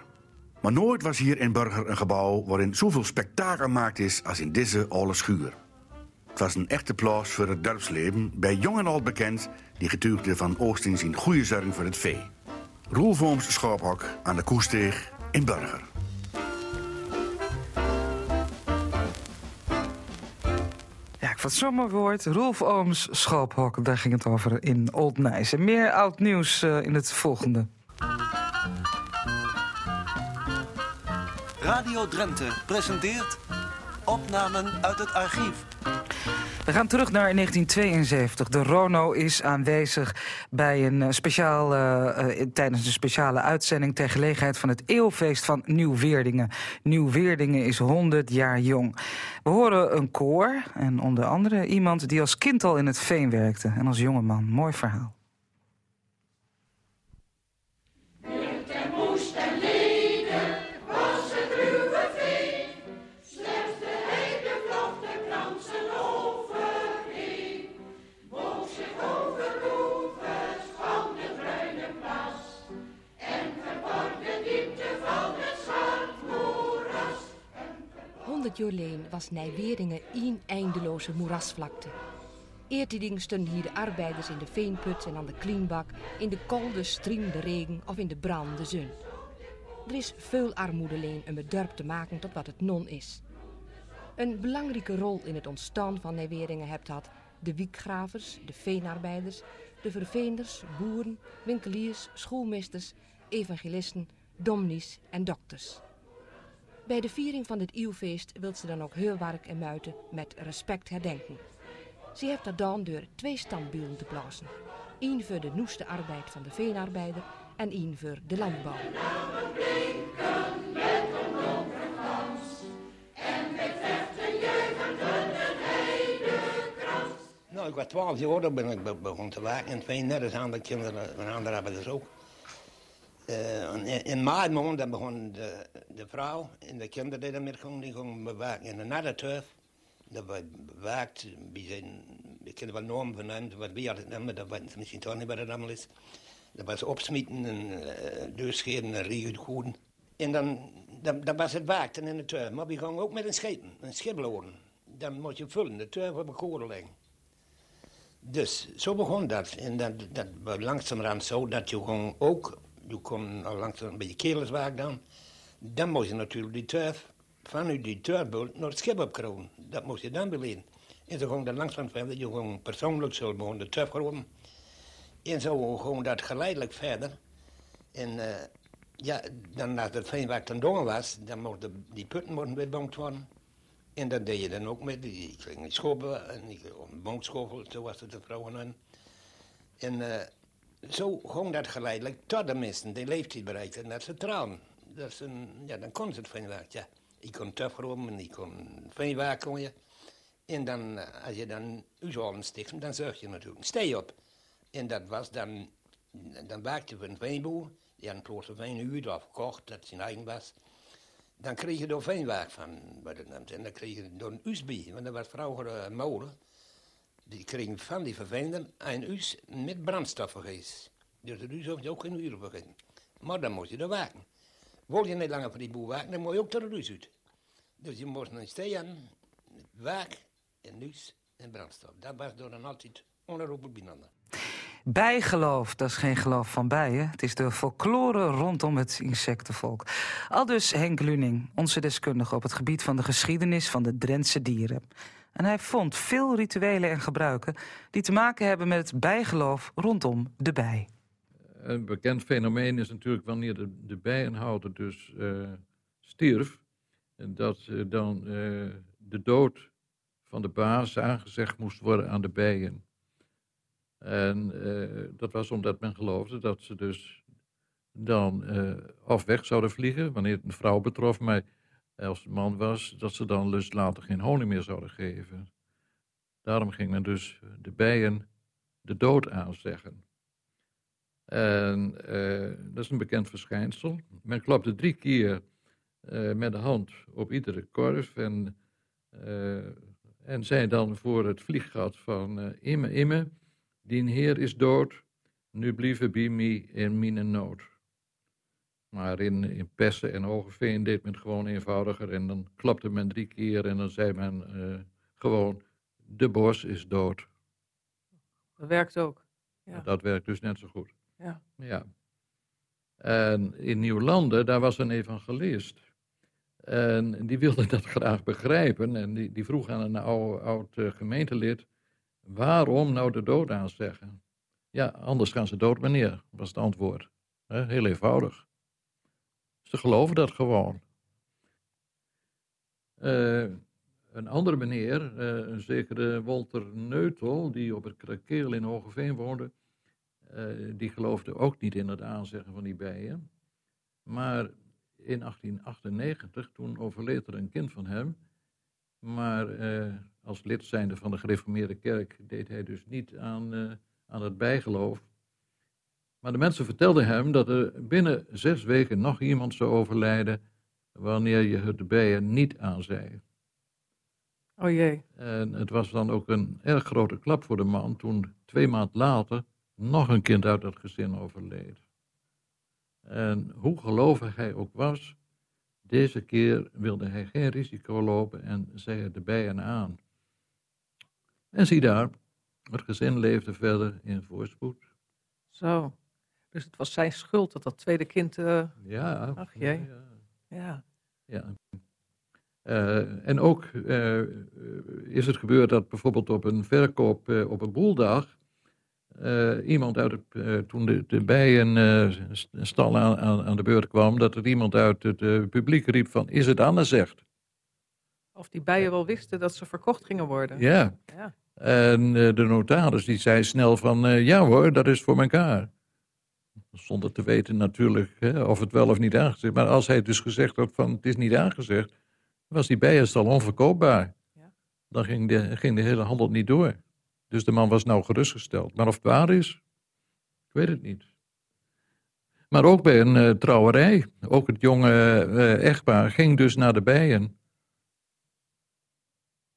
Maar nooit was hier in Burger een gebouw waarin zoveel spektakel gemaakt is als in deze oude schuur. Het was een echte plaats voor het dorpsleven, bij jong en oud bekend, die getuigde van Oosting zijn goede zorg voor het vee. Roelvorms schaaphok aan de Koesteeg in Burger. Ja, ik vond het zo mooi woord. Rolf Ooms, schaaphok, daar ging het over in Old Nijs. En meer oud nieuws eh, in het volgende. Radio Drenthe presenteert opnamen uit het archief. We gaan terug naar 1972. De Rono is aanwezig bij een eh, speciaal, eh, eh, tijdens een speciale uitzending... ter gelegenheid van het eeuwfeest van Nieuw-Weerdingen. Nieuw-Weerdingen is 100 jaar jong. We horen een koor en onder andere iemand die als kind al in het veen werkte. En als jongeman. Mooi verhaal. Joleen was Nijweringen één eindeloze moerasvlakte. Eertijdig stonden hier de arbeiders in de veenput en aan de klienbak, in de koude, striemde regen of in de brandende zon. Er is veel armoede leen om te maken tot wat het non is. Een belangrijke rol in het ontstaan van Nijweringen hebt had de wiekgravers, de veenarbeiders, de verveenders, boeren, winkeliers, schoolmeesters, evangelisten, domnies en dokters. Bij de viering van dit eeuwfeest wil ze dan ook Heurwerk en Muiten met respect herdenken. Ze heeft dat dan door twee standbeelden te plaatsen. Eén voor de noeste arbeid van de veenarbeider en één voor de landbouw. Nou, ik was 12 jaar, dan ben ik be- begonnen te werken. En twee net als andere kinderen, mijn andere arbeiders ook. Eh, in, maand dan begon de, vrouw en de kinderen die daarmee gingen, die gingen bewerken in een natterturf. Dat werd bewerkt, bij zijn, ik ken wel normen vernemen, wat had het nemen, dat weten misschien toch niet wat het allemaal is. Dat was opsmieten en uh, en goeden. En dan dan, was het waakten in de tuin. Maar we gingen ook met een schepen, een schiploden. Dan moet je vullen, de tuin op een koren leggen. Dus zo begon dat. En dat, dat langzamerhand zo dat je gewoon ook, je kon al langzaam een beetje kelerswaak dan. Dan moest je natuurlijk die turf, vanuit die turfboot naar het schip opkronen. Dat moest je dan beleden. En zo ging dat langzaam verder. Je gewoon persoonlijk zo begon de turf geroepen. En zo gewoon dat geleidelijk verder. En uh, ja, dan nadat het veenwerk ten dongen was, dan mochten die putten worden weer worden. En dat deed je dan ook met, die ging schoppen, en die bootschoffel, zo was het de vrouwen aan. En uh, zo ging dat geleidelijk tot de mensen die leeftijd bereikten en dat ze trouwen. Dat is een, ja, dan kon ze het veenwerk, ja. Ik kon tufromen en ik kon veenwerk kon je. En dan, uh, als je dan uw sticht, dan zorg je natuurlijk een stee op. En dat was dan, dan je voor een veenboer. Die had een klooster veen uur of gekocht, dat zijn eigen was. Dan kreeg je er veenwerk van. En dan kreeg je door een USB, want dat was vroeger een molen. Die kregen van die verveenden een us met brandstoffen geest. Dus de us hoef je ook geen uren beginnen. Maar dan moest je er werken. Wil je niet langer voor die boer werken, dan moet je ook de rus uit. Dus je moest een steen, werk en us en brandstof. Dat was door dan altijd onherroepelijk binnen. Bijgeloof, dat is geen geloof van bijen. Het is de folklore rondom het insectenvolk. Al dus Henk Luning, onze deskundige op het gebied van de geschiedenis van de Drentse dieren. En hij vond veel rituelen en gebruiken die te maken hebben met het bijgeloof rondom de bij. Een bekend fenomeen is natuurlijk wanneer de, de bijenhouder dus uh, stierf, dat uh, dan uh, de dood van de baas aangezegd moest worden aan de bijen. En dat was omdat men geloofde dat ze dus dan of weg zouden vliegen, wanneer het een vrouw betrof, maar als het man was, dat ze dan dus later geen honing meer zouden geven. Daarom ging men dus de bijen de dood aanzeggen. En uh, dat is een bekend verschijnsel. Men klapte drie keer met de hand op iedere korf en, en zei dan voor het vlieggat van Imme, Imme, Dien Heer is dood, nu blieven bij mij in mijn nood. Maar in, in Pessen en Hogeveen deed men het gewoon eenvoudiger. En dan klapte men drie keer en dan zei men uh, gewoon: De bos is dood. Dat werkt ook. Ja. Dat werkt dus net zo goed. Ja. ja. En in Nieuwlanden, daar was een evangelist. En die wilde dat graag begrijpen. En die, die vroeg aan een oud, oud uh, gemeentelid Waarom nou de dood aanzeggen? Ja, anders gaan ze dood wanneer, was het antwoord. Heel eenvoudig. Ze geloven dat gewoon. Uh, een andere meneer, uh, een zekere Walter Neutel, die op het Krakeel in Hogeveen woonde, uh, die geloofde ook niet in het aanzeggen van die bijen. Maar in 1898, toen overleed er een kind van hem, maar als lid zijnde van de gereformeerde kerk deed hij dus niet aan, aan het bijgeloof. Maar de mensen vertelden hem dat er binnen zes weken nog iemand zou overlijden wanneer je het bijen niet aanzei. Oh jee. En het was dan ook een erg grote klap voor de man toen twee maanden later nog een kind uit dat gezin overleed. En hoe gelovig hij ook was, deze keer wilde hij geen risico lopen en zei het de bijen aan. En zie daar, het gezin leefde verder in voorspoed. Zo, dus het was zijn schuld dat dat tweede kind... Uh... Ja. Ach jee. Ja. ja. Uh, en ook uh, is het gebeurd dat bijvoorbeeld op een verkoop op een boeldag... iemand uit het, toen de, de bijenstal aan, aan, aan, de beurt kwam... dat er iemand uit het publiek riep van, is het Anne zegt? Of die bijen wel wisten dat ze verkocht gingen worden. Ja. ja. En de notaris die zei snel van, ja hoor, dat is voor elkaar. Zonder te weten natuurlijk hè, of het wel of niet aangezegd. Maar als hij dus gezegd had van, het is niet aangezegd, was die bijenstal onverkoopbaar. Ja. Dan ging de, ging de hele handel niet door. Dus de man was nou gerustgesteld. Maar of het waar is, ik weet het niet. Maar ook bij een uh, trouwerij, ook het jonge echtpaar ging dus naar de bijen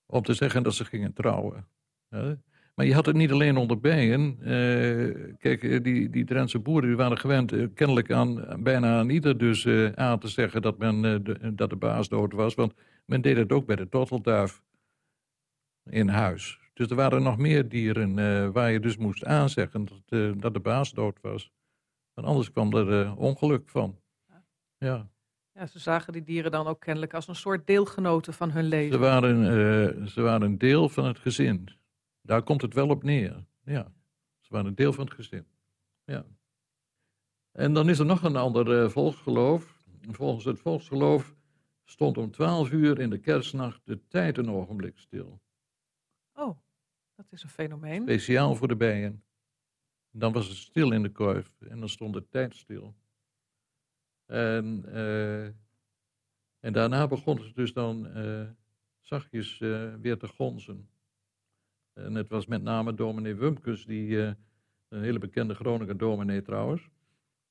om te zeggen dat ze gingen trouwen. Maar Maar je had het niet alleen onder bijen. Eh, kijk, eh, die, die Drentse boeren die waren gewend eh, kennelijk aan bijna aan ieder dus aan te zeggen dat, men, de, dat de baas dood was. Want men deed het ook bij de tortelduif in huis. Dus er waren nog meer dieren waar je dus moest aanzeggen dat, dat de baas dood was. Want anders kwam er ongeluk van. Ja. Ja, ze zagen die dieren dan ook kennelijk als een soort deelgenoten van hun leven. Ze waren, ze waren een deel van het gezin. Daar komt het wel op neer. Ja. Ze waren een deel van het gezin. Ja. En dan is er nog een ander eh, volksgeloof. Volgens het volksgeloof stond om twaalf uur in de kerstnacht de tijd een ogenblik stil. Oh, dat is een fenomeen. Speciaal voor de bijen. Dan was het stil in de korf en dan stond de tijd stil. En, eh, en daarna begon het dus dan eh, zachtjes weer te gonzen. En het was met name dominee Wumkes, die, eh, een hele bekende Groninger dominee trouwens,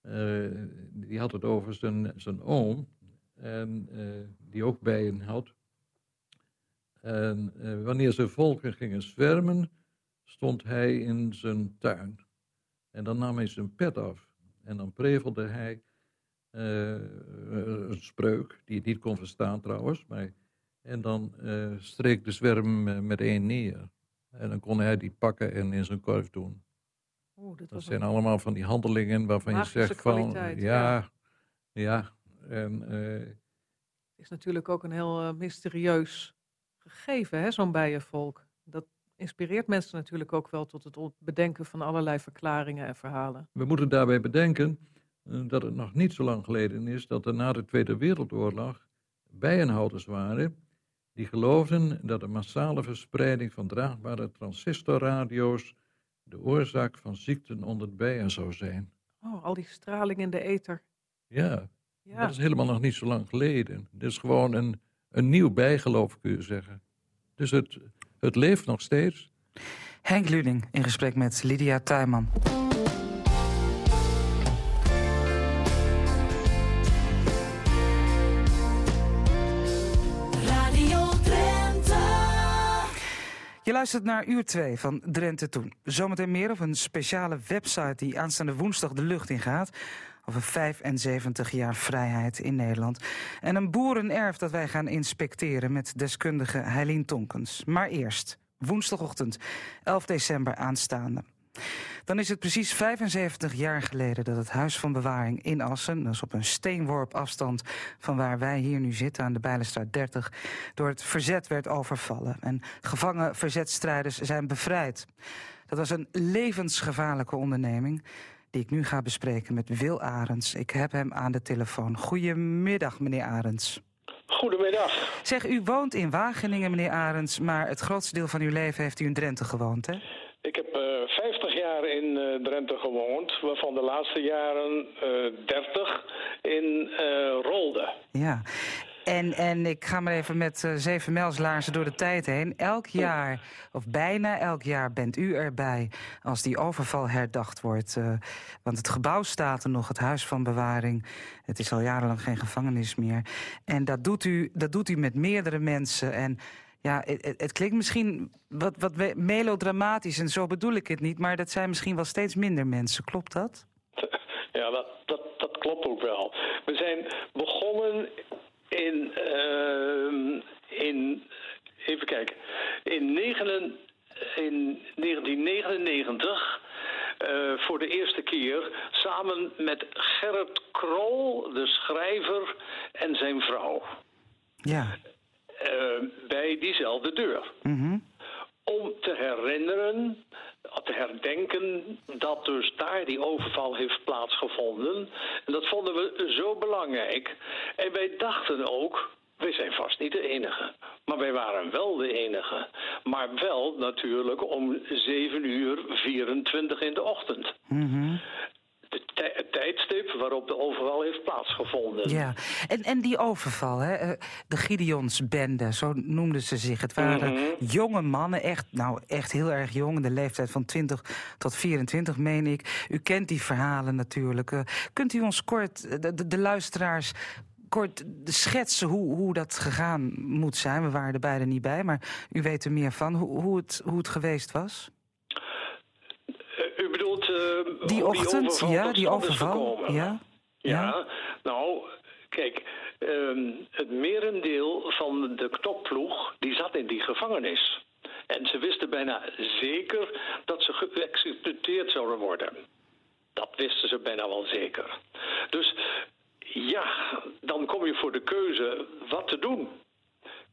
eh, die had het over zijn, zijn oom, en, eh, die ook bijen had. En wanneer ze volken gingen zwermen, stond hij in zijn tuin. En dan nam hij zijn pet af. En dan prevelde hij een spreuk, die het niet kon verstaan trouwens. Maar, en dan streek de zwerm met één neer. En dan kon hij die pakken en in zijn korf doen. Oeh, Dat zijn een- allemaal van die handelingen waarvan je zegt van... ja, ja. ja. En, eh, is natuurlijk ook een heel eh, mysterieus gegeven, hè, zo'n bijenvolk. Dat inspireert mensen natuurlijk ook wel tot het bedenken van allerlei verklaringen en verhalen. We moeten daarbij bedenken eh, dat het nog niet zo lang geleden is dat er na de Tweede Wereldoorlog bijenhouders waren die geloofden dat de massale verspreiding van draagbare transistorradio's de oorzaak van ziekten onder bijen zou zijn. Oh, al die straling in de ether. Ja, Ja. dat is helemaal nog niet zo lang geleden. Dit is gewoon een, een nieuw bijgeloof, kun je zeggen. Dus het, het leeft nog steeds. Henk Luning in gesprek met Lydia Tuinman. Luistert naar uur 2 van Drenthe Toen. Zometeen meer op een speciale website die aanstaande woensdag de lucht in gaat. Over 75 jaar vrijheid in Nederland. En een boerenerf dat wij gaan inspecteren met deskundige Heilien Tonkens. Maar eerst, woensdagochtend, 11 december aanstaande. Dan is het precies 75 jaar geleden dat het Huis van Bewaring in Assen, dat is op een steenworp afstand van waar wij hier nu zitten aan de Bijlenstraat 30, door het verzet werd overvallen. En gevangen verzetstrijders zijn bevrijd. Dat was een levensgevaarlijke onderneming die ik nu ga bespreken met Wil Arends. Ik heb hem aan de telefoon. Goedemiddag, meneer Arends. Goedemiddag. Zeg, u woont in Wageningen, meneer Arends, maar het grootste deel van uw leven heeft u in Drenthe gewoond, hè? Ik heb eh 50 jaar in eh, Drenthe gewoond, waarvan de laatste jaren eh 30 in eh, Rolde. Ja. En, en ik ga maar even met eh, zeven mijlslaarzen door de tijd heen. Elk jaar, of bijna elk jaar, bent u erbij als die overval herdacht wordt. eh, want het gebouw staat er nog, het huis van bewaring. Het is al jarenlang geen gevangenis meer. En dat doet u, dat doet u met meerdere mensen. En ja, het, het- klinkt misschien wat, wat me- melodramatisch en zo bedoel ik het niet. Maar dat zijn misschien wel steeds minder mensen. Klopt dat? Ja, dat, dat, dat klopt ook wel. We zijn begonnen in, ehm, in even kijken, in, negen, in 1999 eh, voor de eerste keer samen met Gerrit Krol, de schrijver, en zijn vrouw. Ja. Eh, bij diezelfde deur. Mhm. Om te herinneren, te herdenken dat dus daar die overval heeft plaatsgevonden. En dat vonden we zo belangrijk. En wij dachten ook, wij zijn vast niet de enige. Maar wij waren wel de enige. Maar wel natuurlijk om 7 uur 24 in de ochtend. Mhm. De het tijdstip waarop de overval heeft plaatsgevonden. Ja, en, en die overval, hè? eh, de Gideonsbende, zo noemden ze zich. Het waren Mhm. jonge mannen, echt, nou, echt heel erg jong, in de leeftijd van 20 tot 24, meen ik. U kent die verhalen natuurlijk. Eh, kunt u ons kort, eh, de, de, de luisteraars, kort schetsen hoe, hoe dat gegaan moet zijn? We waren er beide niet bij, maar u weet er meer van, hoe, hoe, het, hoe het geweest was? Eh, Die ochtend, overval ja, die overval. Ja, Ja, nou, kijk, ehm, het merendeel van de knokploeg die zat in die gevangenis. En ze wisten bijna zeker dat ze geëxecuteerd zouden worden. Dat wisten ze bijna wel zeker. Dus ja, dan kom je voor de keuze wat te doen.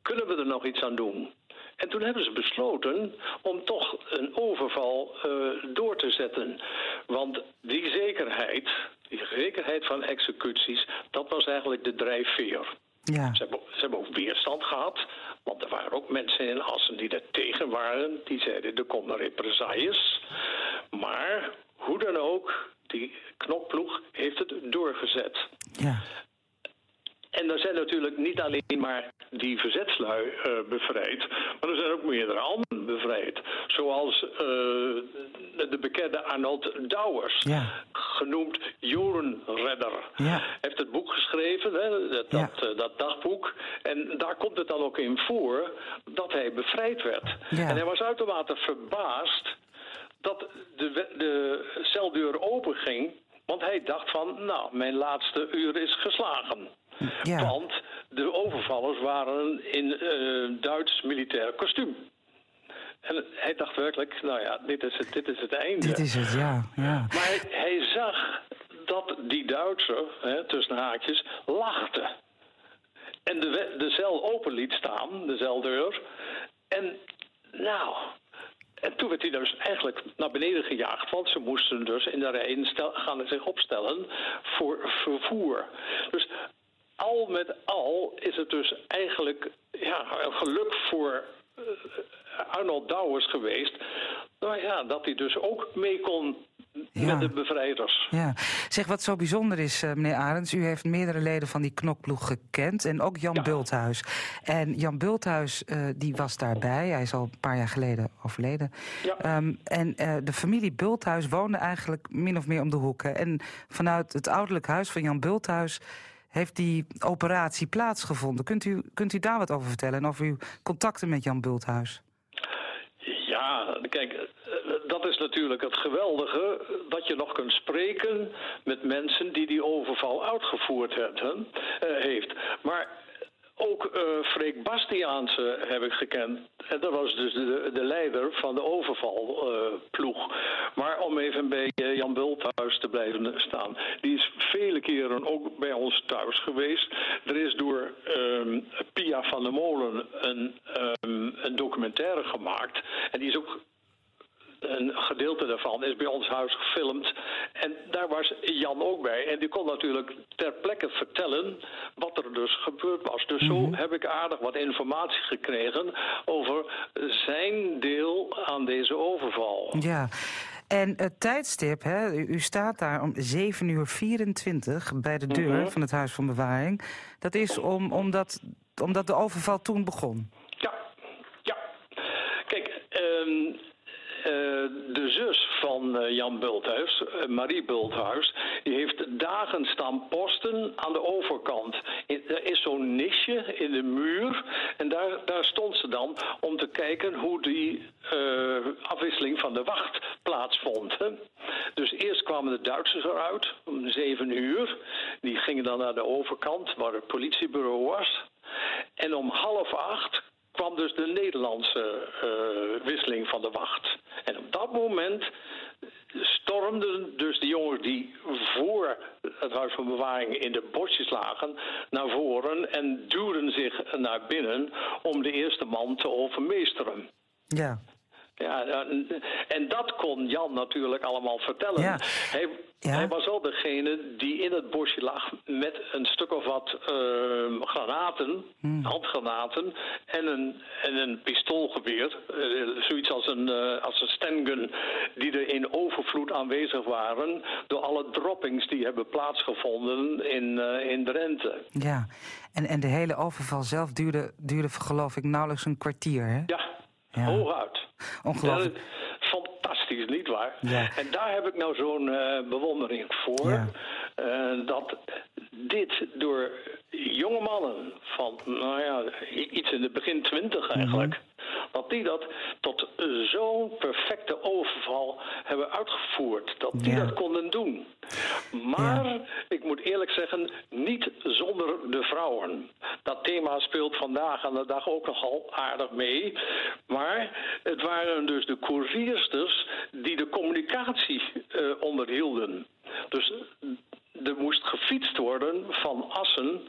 Kunnen we er nog iets aan doen? En toen hebben ze besloten om toch een overval eh, door te zetten. Want die zekerheid, die zekerheid van executies, dat was eigenlijk de drijfveer. Ja. Ze hebben, ze hebben ook weerstand gehad. Want er waren ook mensen in Assen die er tegen waren. Die zeiden er komen represailles. Maar hoe dan ook, die knokploeg heeft het doorgezet. Ja. En er zijn natuurlijk niet alleen maar die verzetslui eh, bevrijd, maar er zijn ook meerdere anderen bevrijd. Zoals eh, de bekende Arnold Douwers, Ja. genoemd Jorenredder. Ja. heeft het boek geschreven, hè, dat, dat, eh, dat dagboek. En daar komt het dan ook in voor dat hij bevrijd werd. En hij was uitermate verbaasd dat de, de celdeur open ging. Want hij dacht van, nou, mijn laatste uur is geslagen. Ja. Want de overvallers waren in eh, Duits militair kostuum. En hij dacht werkelijk, nou ja, dit is het, dit is het einde. Dit is het, ja. ja. Maar hij, hij zag dat die Duitser, hè, tussen haakjes, lachte. En de, de cel open liet staan, de celdeur. En nou, en toen werd hij dus eigenlijk naar beneden gejaagd. Want ze moesten dus in de rij gaan zich opstellen voor vervoer. Dus al met al is het dus eigenlijk ja, een geluk voor eh, Arnold Douwers geweest. Nou ja, dat hij dus ook mee kon Ja. met de bevrijders. Ja. Zeg, wat zo bijzonder is, eh, meneer Arends... u heeft meerdere leden van die knokploeg gekend en ook Jan Bulthuis. En Jan Bulthuis eh, die was daarbij, hij is al een paar jaar geleden overleden. Ehm, en de familie Bulthuis woonde eigenlijk min of meer om de hoek. hè. En vanuit het ouderlijk huis van Jan Bulthuis... heeft die operatie plaatsgevonden. Kunt u, kunt u daar wat over vertellen en over uw contacten met Jan Bulthuis? Ja, kijk, dat is natuurlijk het geweldige dat je nog kunt spreken met mensen die die overval uitgevoerd hebben, eh, heeft. Maar ook eh Freek Bastiaanse heb ik gekend. En dat was dus de, de leider van de overvalploeg. maar om even bij eh, Jan Bulthuis te blijven staan. Die is vele keren ook bij ons thuis geweest. Er is door ehm, Pia van der Molen een, ehm, een documentaire gemaakt. En die is ook een gedeelte daarvan is bij ons huis gefilmd. En daar was Jan ook bij. En die kon natuurlijk ter plekke vertellen wat er dus gebeurd was. Dus zo heb ik aardig wat informatie gekregen over zijn deel aan deze overval. Ja, en het tijdstip, hè, u, staat daar om 7 uur 24 bij de deur Mhm. van het Huis van Bewaring. Dat is om, omdat, omdat de overval toen begon. Kijk, ehm, eh, de zus van eh, Jan Bulthuis, eh, Marie Bulthuis, die heeft dagen staan posten aan de overkant. Er is zo'n nisje in de muur en daar, daar stond ze dan om te kijken hoe die eh, afwisseling van de wacht plaatsvond. Hè. Dus eerst kwamen de Duitsers eruit om zeven uur. Die gingen dan naar de overkant waar het politiebureau was. En om half acht kwam dus de Nederlandse eh, wisseling van de wacht. En op dat moment stormden dus de jongens die voor het Huis van Bewaring in de bosjes lagen naar voren en duwden zich naar binnen om de eerste man te overmeesteren. Ja. Ja, en- dat kon Jan natuurlijk allemaal vertellen. Ja. Hij, hij was wel degene die in het bosje lag met een stuk of wat eh, granaten, handgranaten en een, en een pistoolgeweer. eh, zoiets als een, eh, als een stengun, die er in overvloed aanwezig waren door alle droppings die hebben plaatsgevonden in, eh, in Drenthe. Ja, en, en de hele overval zelf duurde, duurde geloof ik nauwelijks een kwartier, hè? Ja. Hooguit. Ongelooflijk. Ja, fantastisch, nietwaar? Ja. En daar heb ik nou zo'n eh, bewondering voor. Ja. Eh, dat dit door jonge mannen van, nou ja, iets in de begin twintig eigenlijk... dat die dat tot zo'n perfecte overval hebben uitgevoerd. Dat die Ja. dat konden doen. Maar ik moet eerlijk zeggen, niet zonder de vrouwen. Dat thema speelt vandaag aan de dag ook nogal aardig mee. Maar het waren dus de koeriersters die de communicatie eh, onderhielden. Dus er moest gefietst worden van Assen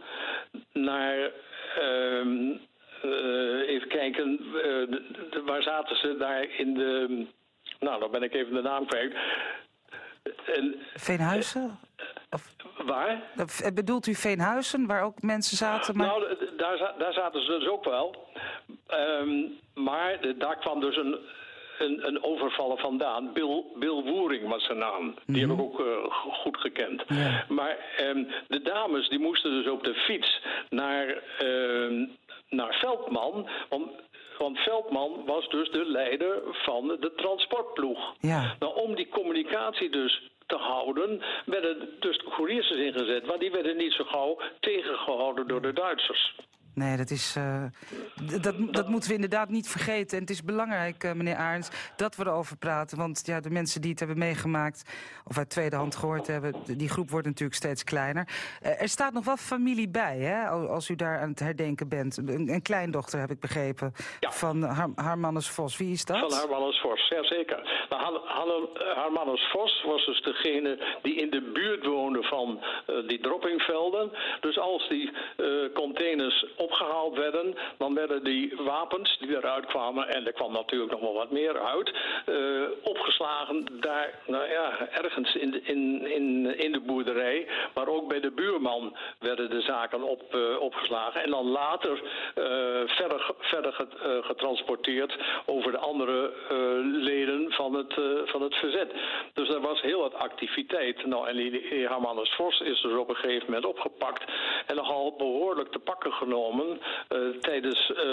naar. ehm, eh, even kijken, eh, de- de- waar zaten ze daar in de. Nou, dan ben ik even de naam kwijt. En, Veenhuizen? waar? Eh, Bedoelt u Veenhuizen, waar ook mensen zaten? Maar... Nou, daar, daar zaten ze dus ook wel. Ehm, maar daar kwam dus een, een, een overvaller vandaan. Bill, Bill Woering was zijn naam. Die heb ik ook go- goed gekend. Maar ehm, de dames die moesten dus op de fiets naar, ehm, naar Veldman. Want, want Veldman was dus de leider van de transportploeg. Ja. Nou, om die communicatie dus te houden, werden dus de couriers ingezet. Maar die werden niet zo gauw tegengehouden door de Duitsers. Nee, dat is. eh, dat, dat moeten we inderdaad niet vergeten. En het is belangrijk, eh, meneer Arends, dat we erover praten. Want ja, de mensen die het hebben meegemaakt, of uit tweede hand gehoord hebben, die groep wordt natuurlijk steeds kleiner. Eh, er staat nog wel familie bij, hè, al- als u daar aan het herdenken bent. Een, een kleindochter, heb ik begrepen, van Har Harmanus Vos. Wie is dat? Van Harmanus Vos, ja zeker. Nou, Harmanus Vos was dus degene die in de buurt woonde van die droppingvelden. Dus als die eh, containers opgehaald werden, dan werden die wapens die eruit kwamen, en er kwam natuurlijk nog wel wat meer uit, eh, opgeslagen daar, nou ja, ergens in de, in, in, in de boerderij. Maar ook bij de buurman werden de zaken op, eh, opgeslagen. En dan later eh, verder, verder get- eh, getransporteerd over de andere eh, leden van het, eh, van het verzet. Dus er was heel wat activiteit. Nou, en die, die Hermanus Vos is dus op een gegeven moment opgepakt en nogal behoorlijk te pakken genomen eh, tijdens eh,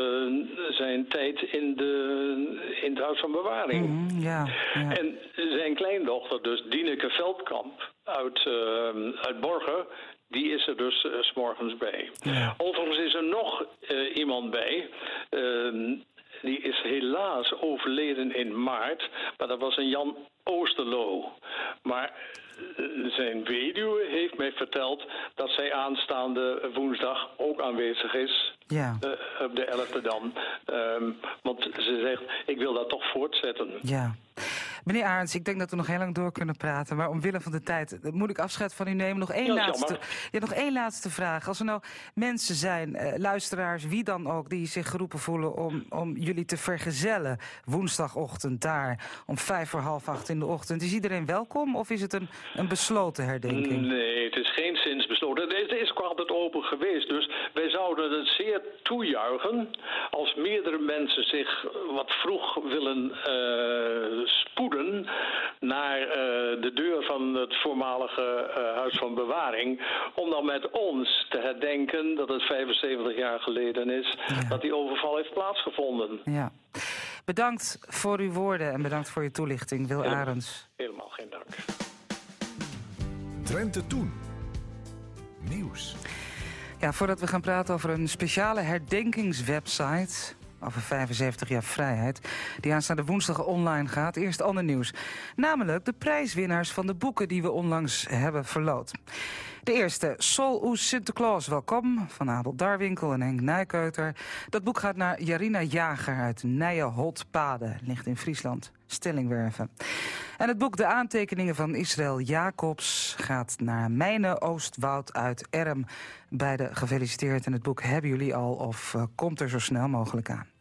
zijn tijd in, de, in het Huis van Bewaring. Mhm, ja, ja. En zijn kleindochter, dus Dieneke Veldkamp uit, eh, uit Borgen, die is er dus s morgens bij. Overigens is er nog iemand bij. ehm, die is helaas overleden in maart. Maar dat was een Jan Oosterlo. Maar zijn weduwe heeft mij verteld dat zij aanstaande woensdag ook aanwezig is. Ja. eh, op de 11e dan. Ehm, want ze zegt, ik wil dat toch voortzetten. Ja. Meneer Arends, ik denk dat we nog heel lang door kunnen praten. Maar omwille van de tijd eh, moet ik afscheid van u nemen. Nog één, laatste, ja, nog één laatste vraag. Als er nou mensen zijn, eh, luisteraars, wie dan ook... die zich geroepen voelen om, om jullie te vergezellen... woensdagochtend daar, om vijf voor half acht in de ochtend... is iedereen welkom of is het een, een besloten herdenking? Nee, het is geen zins Het is, het is ook altijd open geweest. Dus wij zouden het zeer toejuichen als meerdere mensen zich wat vroeg willen eh, spoeden naar eh, de deur van het voormalige eh, Huis van Bewaring. Om dan met ons te herdenken dat het 75 jaar geleden is dat die overval heeft plaatsgevonden. Ja. Bedankt voor uw woorden en bedankt voor je toelichting, Wil Helemaal. Arends. Helemaal geen dank. Drenthe Toen. Nieuws. Ja, voordat we gaan praten over een speciale herdenkingswebsite over 75 jaar vrijheid, die aanstaande woensdag online gaat. Eerst ander nieuws. Namelijk de prijswinnaars van de boeken die we onlangs hebben verloot. De eerste, Sol Oes Sinterklaas, welkom, van Abel Darwinkel en Henk Nijkeuter. Dat boek gaat naar Jarina Jager uit Nijenholtpade, ligt in Friesland. Stellingwerven. En het boek De aantekeningen van Israël Jacobs gaat naar Mijne Oostwoud uit Erm. Beide gefeliciteerd en het boek hebben jullie al of eh, komt er zo snel mogelijk aan.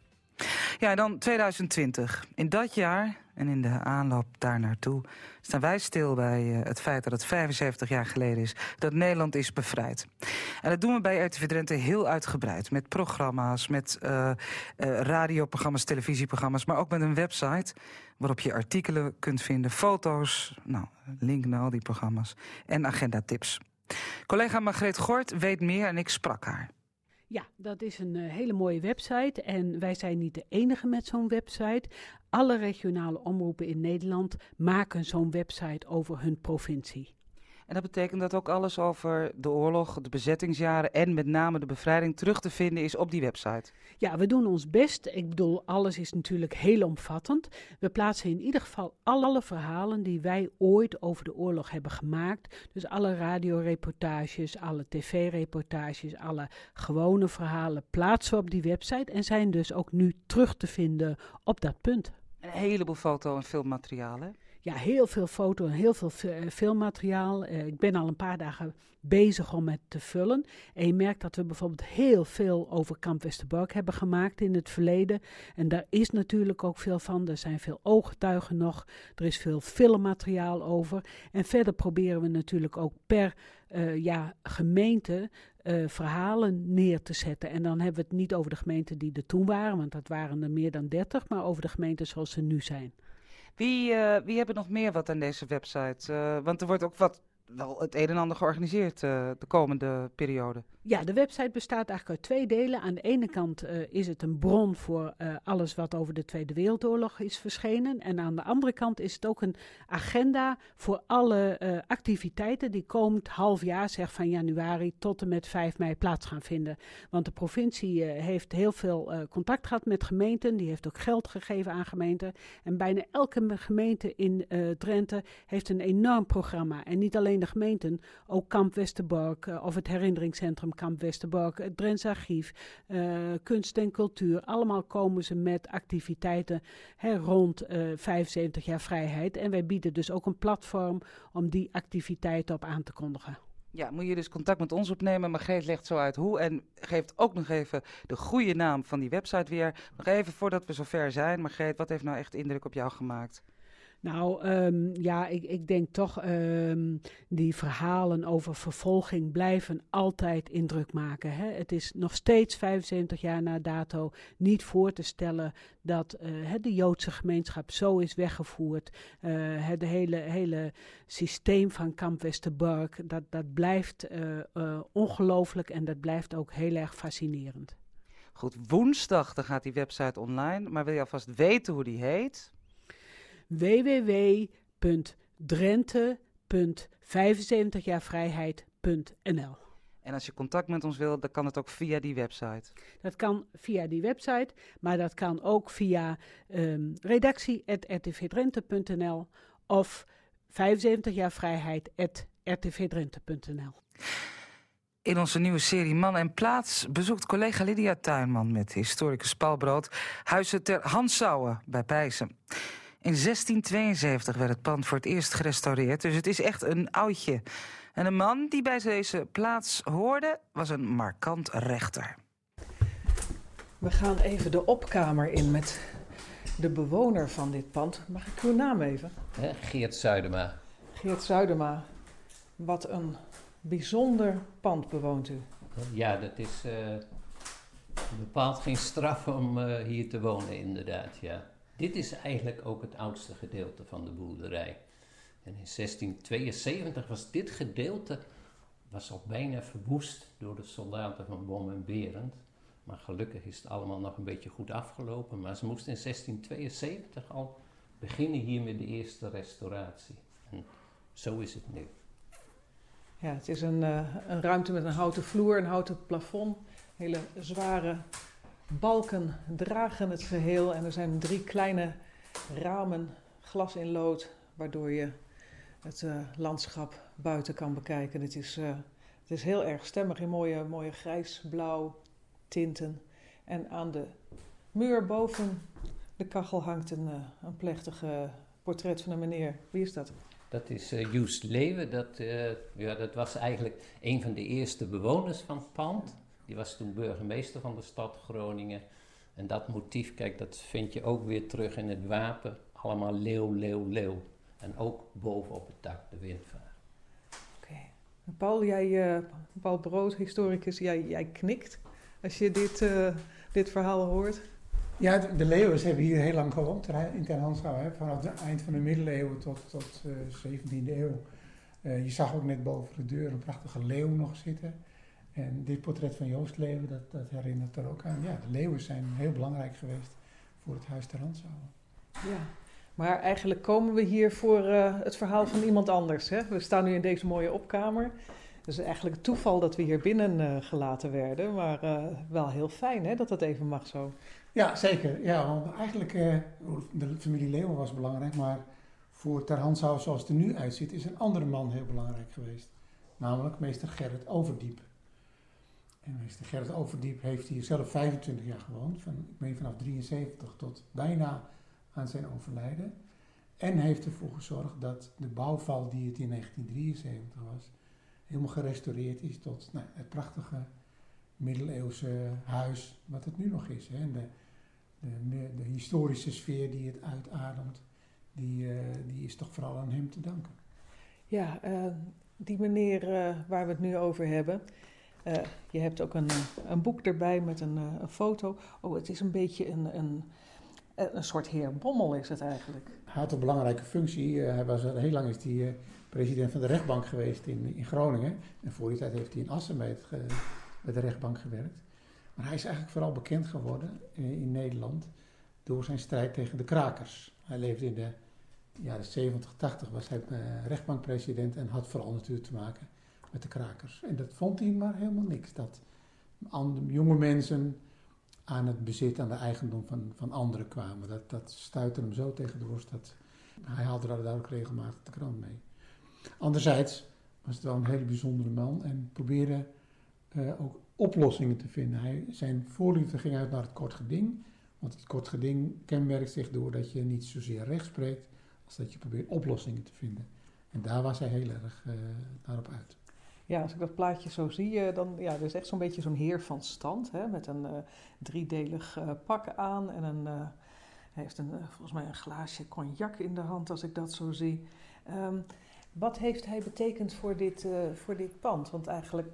Ja, dan 2020. In dat jaar en in de aanloop daar naartoe staan wij stil bij eh, het feit dat het 75 jaar geleden is dat Nederland is bevrijd. En dat doen we bij RTV Drenthe heel uitgebreid. Met programma's, met eh, eh, radioprogramma's, televisieprogramma's, maar ook met een website waarop je artikelen kunt vinden, foto's, nou, link naar al die programma's en agendatips. Collega Margreet Gort weet meer en ik sprak haar. Ja, dat is een eh, hele mooie website. En wij zijn niet de enige met zo'n website. Alle regionale omroepen in Nederland maken zo'n website over hun provincie. En dat betekent dat ook alles over de oorlog, de bezettingsjaren en met name de bevrijding terug te vinden is op die website. Ja, we doen ons best. Ik bedoel, alles is natuurlijk heel omvattend. We plaatsen in ieder geval alle verhalen die wij ooit over de oorlog hebben gemaakt. Dus alle radioreportages, alle tv-reportages, alle gewone verhalen plaatsen we op die website en zijn dus ook nu terug te vinden op dat punt. Een heleboel foto- en filmmateriaal, hè? Ja, heel veel foto en heel veel eh, filmmateriaal. Eh, ik ben al een paar dagen bezig om het te vullen. En je merkt dat we bijvoorbeeld heel veel over Kamp Westerbork hebben gemaakt in het verleden. En daar is natuurlijk ook veel van. Er zijn veel ooggetuigen nog. Er is veel filmmateriaal over. En verder proberen we natuurlijk ook per eh, ja, gemeente verhalen neer te zetten. En dan hebben we het niet over de gemeenten die er toen waren, want dat waren er meer dan 30, maar over de gemeenten zoals ze nu zijn. Wie, eh, wie hebben nog meer wat aan deze website? Eh, want er wordt ook wat, wel het een en ander georganiseerd eh, de komende periode. Ja, de website bestaat eigenlijk uit twee delen. Aan de ene kant eh, is het een bron voor eh, alles wat over de Tweede Wereldoorlog is verschenen. En aan de andere kant is het ook een agenda voor alle eh, activiteiten die komend half jaar, zeg van januari tot en met 5 mei, plaats gaan vinden. Want de provincie heeft heel veel contact gehad met gemeenten. Die heeft ook geld gegeven aan gemeenten. En bijna elke me- gemeente in Drenthe heeft een enorm programma. En niet alleen de gemeenten, ook Kamp Westerbork of het herinneringscentrum Kamp Westerbork, het Drents Archief, eh, kunst en cultuur. Allemaal komen ze met activiteiten hè, rond eh 75 jaar vrijheid. En wij bieden dus ook een platform om die activiteiten op aan te kondigen. Ja, moet je dus contact met ons opnemen. Margreet legt zo uit hoe en geeft ook nog even de goede naam van die website weer. Nog even voordat we zover zijn. Margreet, wat heeft nou echt indruk op jou gemaakt? Nou ehm, ja, ik, ik denk toch ehm, die verhalen over vervolging blijven altijd indruk maken. Hè? Het is nog steeds 75 jaar na dato niet voor te stellen dat eh, de Joodse gemeenschap zo is weggevoerd. Eh, het hele, hele systeem van Kamp Westerbork, dat, dat blijft eh, ongelooflijk en dat blijft ook heel erg fascinerend. Goed, woensdag dan gaat die website online. Maar wil je alvast weten hoe die heet? www.drenthe.75jaarvrijheid.nl En als je contact met ons wil, dan kan het ook via die website. Dat kan via die website, maar dat kan ook via ehm redactie.rtvdrenthe.nl of 75 jaar vrijheid.rtvdrenthe.nl. In onze nieuwe serie Man en Plaats bezoekt collega Lydia Tuinman met historicus Paul Brood Huizen ter Hansouwen bij Pijzen. In 1672 werd het pand voor het eerst gerestaureerd, dus het is echt een oudje. En een man die bij deze plaats hoorde, was een markant rechter. We gaan even de opkamer in met de bewoner van dit pand. Mag ik uw naam even? Geert Zuidema. Geert Zuidema. Wat een bijzonder pand bewoont u. Ja, dat is eh, bepaald geen straf om eh, hier te wonen, inderdaad. Ja. Dit is eigenlijk ook het oudste gedeelte van de boerderij. En in 1672 was dit gedeelte was al bijna verwoest door de soldaten van Bom en Berend. Maar gelukkig is het allemaal nog een beetje goed afgelopen. Maar ze moesten in 1672 al beginnen hier met de eerste restauratie. En zo is het nu. Ja, het is een, eh, een ruimte met een houten vloer, een houten plafond. Hele zware balken dragen het geheel. En er zijn drie kleine ramen, glas in lood, waardoor je het eh, landschap buiten kan bekijken. Het is, eh, het is heel erg stemmig in mooie, mooie grijs-blauw tinten. En aan de muur boven de kachel hangt een, eh, een plechtig eh, portret van een meneer. Wie is dat? Dat is eh Joest Leeuwen. Dat, ja, dat was eigenlijk een van de eerste bewoners van het pand. Die was toen burgemeester van de stad Groningen. En dat motief, kijk, dat vind je ook weer terug in het wapen. Allemaal leeuw, leeuw, leeuw. En ook boven op het dak de windvaart. Paul, jij, eh, Paul Brood, historicus, jij, jij knikt als je dit, eh, dit verhaal hoort. Ja, de, de Leeuwers hebben hier heel lang gewoond in Ten Hansau. Hè, vanaf het eind van de middeleeuwen tot, tot eh 17e eeuw. Eh, je zag ook net boven de deur een prachtige leeuw nog zitten. En dit portret van Joost Leeuwen, dat, dat herinnert er ook aan. Ja, de leeuwen zijn heel belangrijk geweest voor het huis Ter. Ja, Maar eigenlijk komen we hier voor uh, het verhaal van iemand anders. Hè? We staan nu in deze mooie opkamer. Het is eigenlijk toeval dat we hier binnen uh, gelaten werden. Maar uh, wel heel fijn hè, dat dat even mag zo. Ja, zeker. Ja, want eigenlijk, de familie Leeuwen was belangrijk. Maar voor Ter zoals het er nu uitziet, is een andere man heel belangrijk geweest. Namelijk meester Gerrit Overdiep. En meester Gerrit Overdiep heeft hier zelf 25 jaar gewoond. Van, ik meen vanaf 73 tot bijna aan zijn overlijden. En heeft ervoor gezorgd dat de bouwval die het in 1973 was, helemaal gerestaureerd is tot nou, het prachtige middeleeuwse huis wat het nu nog is. Hè. En de, de, de, historische sfeer die het uitademt, die, uh, die is toch vooral aan hem te danken. Ja, uh, die meneer uh, waar we het nu over hebben. Je hebt ook een, een boek erbij met een, een foto. Oh, het is een beetje een, een eh, een soort heer Bommel is het eigenlijk. Hij had een belangrijke functie. Eh, hij was, heel lang is eh, president van de rechtbank geweest in, in Groningen. En voor die tijd heeft hij in Assen bij, de rechtbank gewerkt. Maar hij is eigenlijk vooral bekend geworden in Nederland door zijn strijd tegen de krakers. Hij leefde in de jaren 70, 80 was hij rechtbankpresident en had vooral natuurlijk te maken met de krakers. En dat vond hij maar helemaal niks. Dat jonge mensen aan het bezit, aan de eigendom van, van anderen kwamen. Dat, dat stuitte hem zo tegen de borst dat hij haalde daar ook regelmatig de krant mee. Anderzijds was het wel een hele bijzondere man en probeerde uh, ook oplossingen te vinden. Hij, zijn voorliefde ging uit naar het kort geding, want het kort geding kenmerkt zich door dat je niet zozeer recht spreekt, als dat je probeert oplossingen te vinden. En daar was hij heel erg uh, daarop uit. Ja, als ik dat plaatje zo zie, uh, dan ja, er is echt zo'n beetje zo'n heer van stand. Hè, met een uh, driedelig uh, pak aan en een, hij heeft een, volgens mij een glaasje cognac in de hand als ik dat zo zie. Um, wat heeft hij betekend voor dit, voor dit pand? Want eigenlijk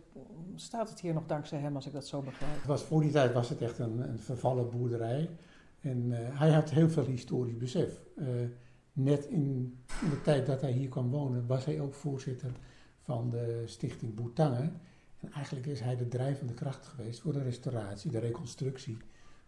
staat het hier nog dankzij hem, als ik dat zo begrijp. Was, voor die tijd was het echt een, een vervallen boerderij. En hij had heel veel historisch besef. net in de tijd dat hij hier kwam wonen, was hij ook voorzitter van de stichting Boetangen. En eigenlijk is hij de drijvende kracht geweest voor de restauratie, de reconstructie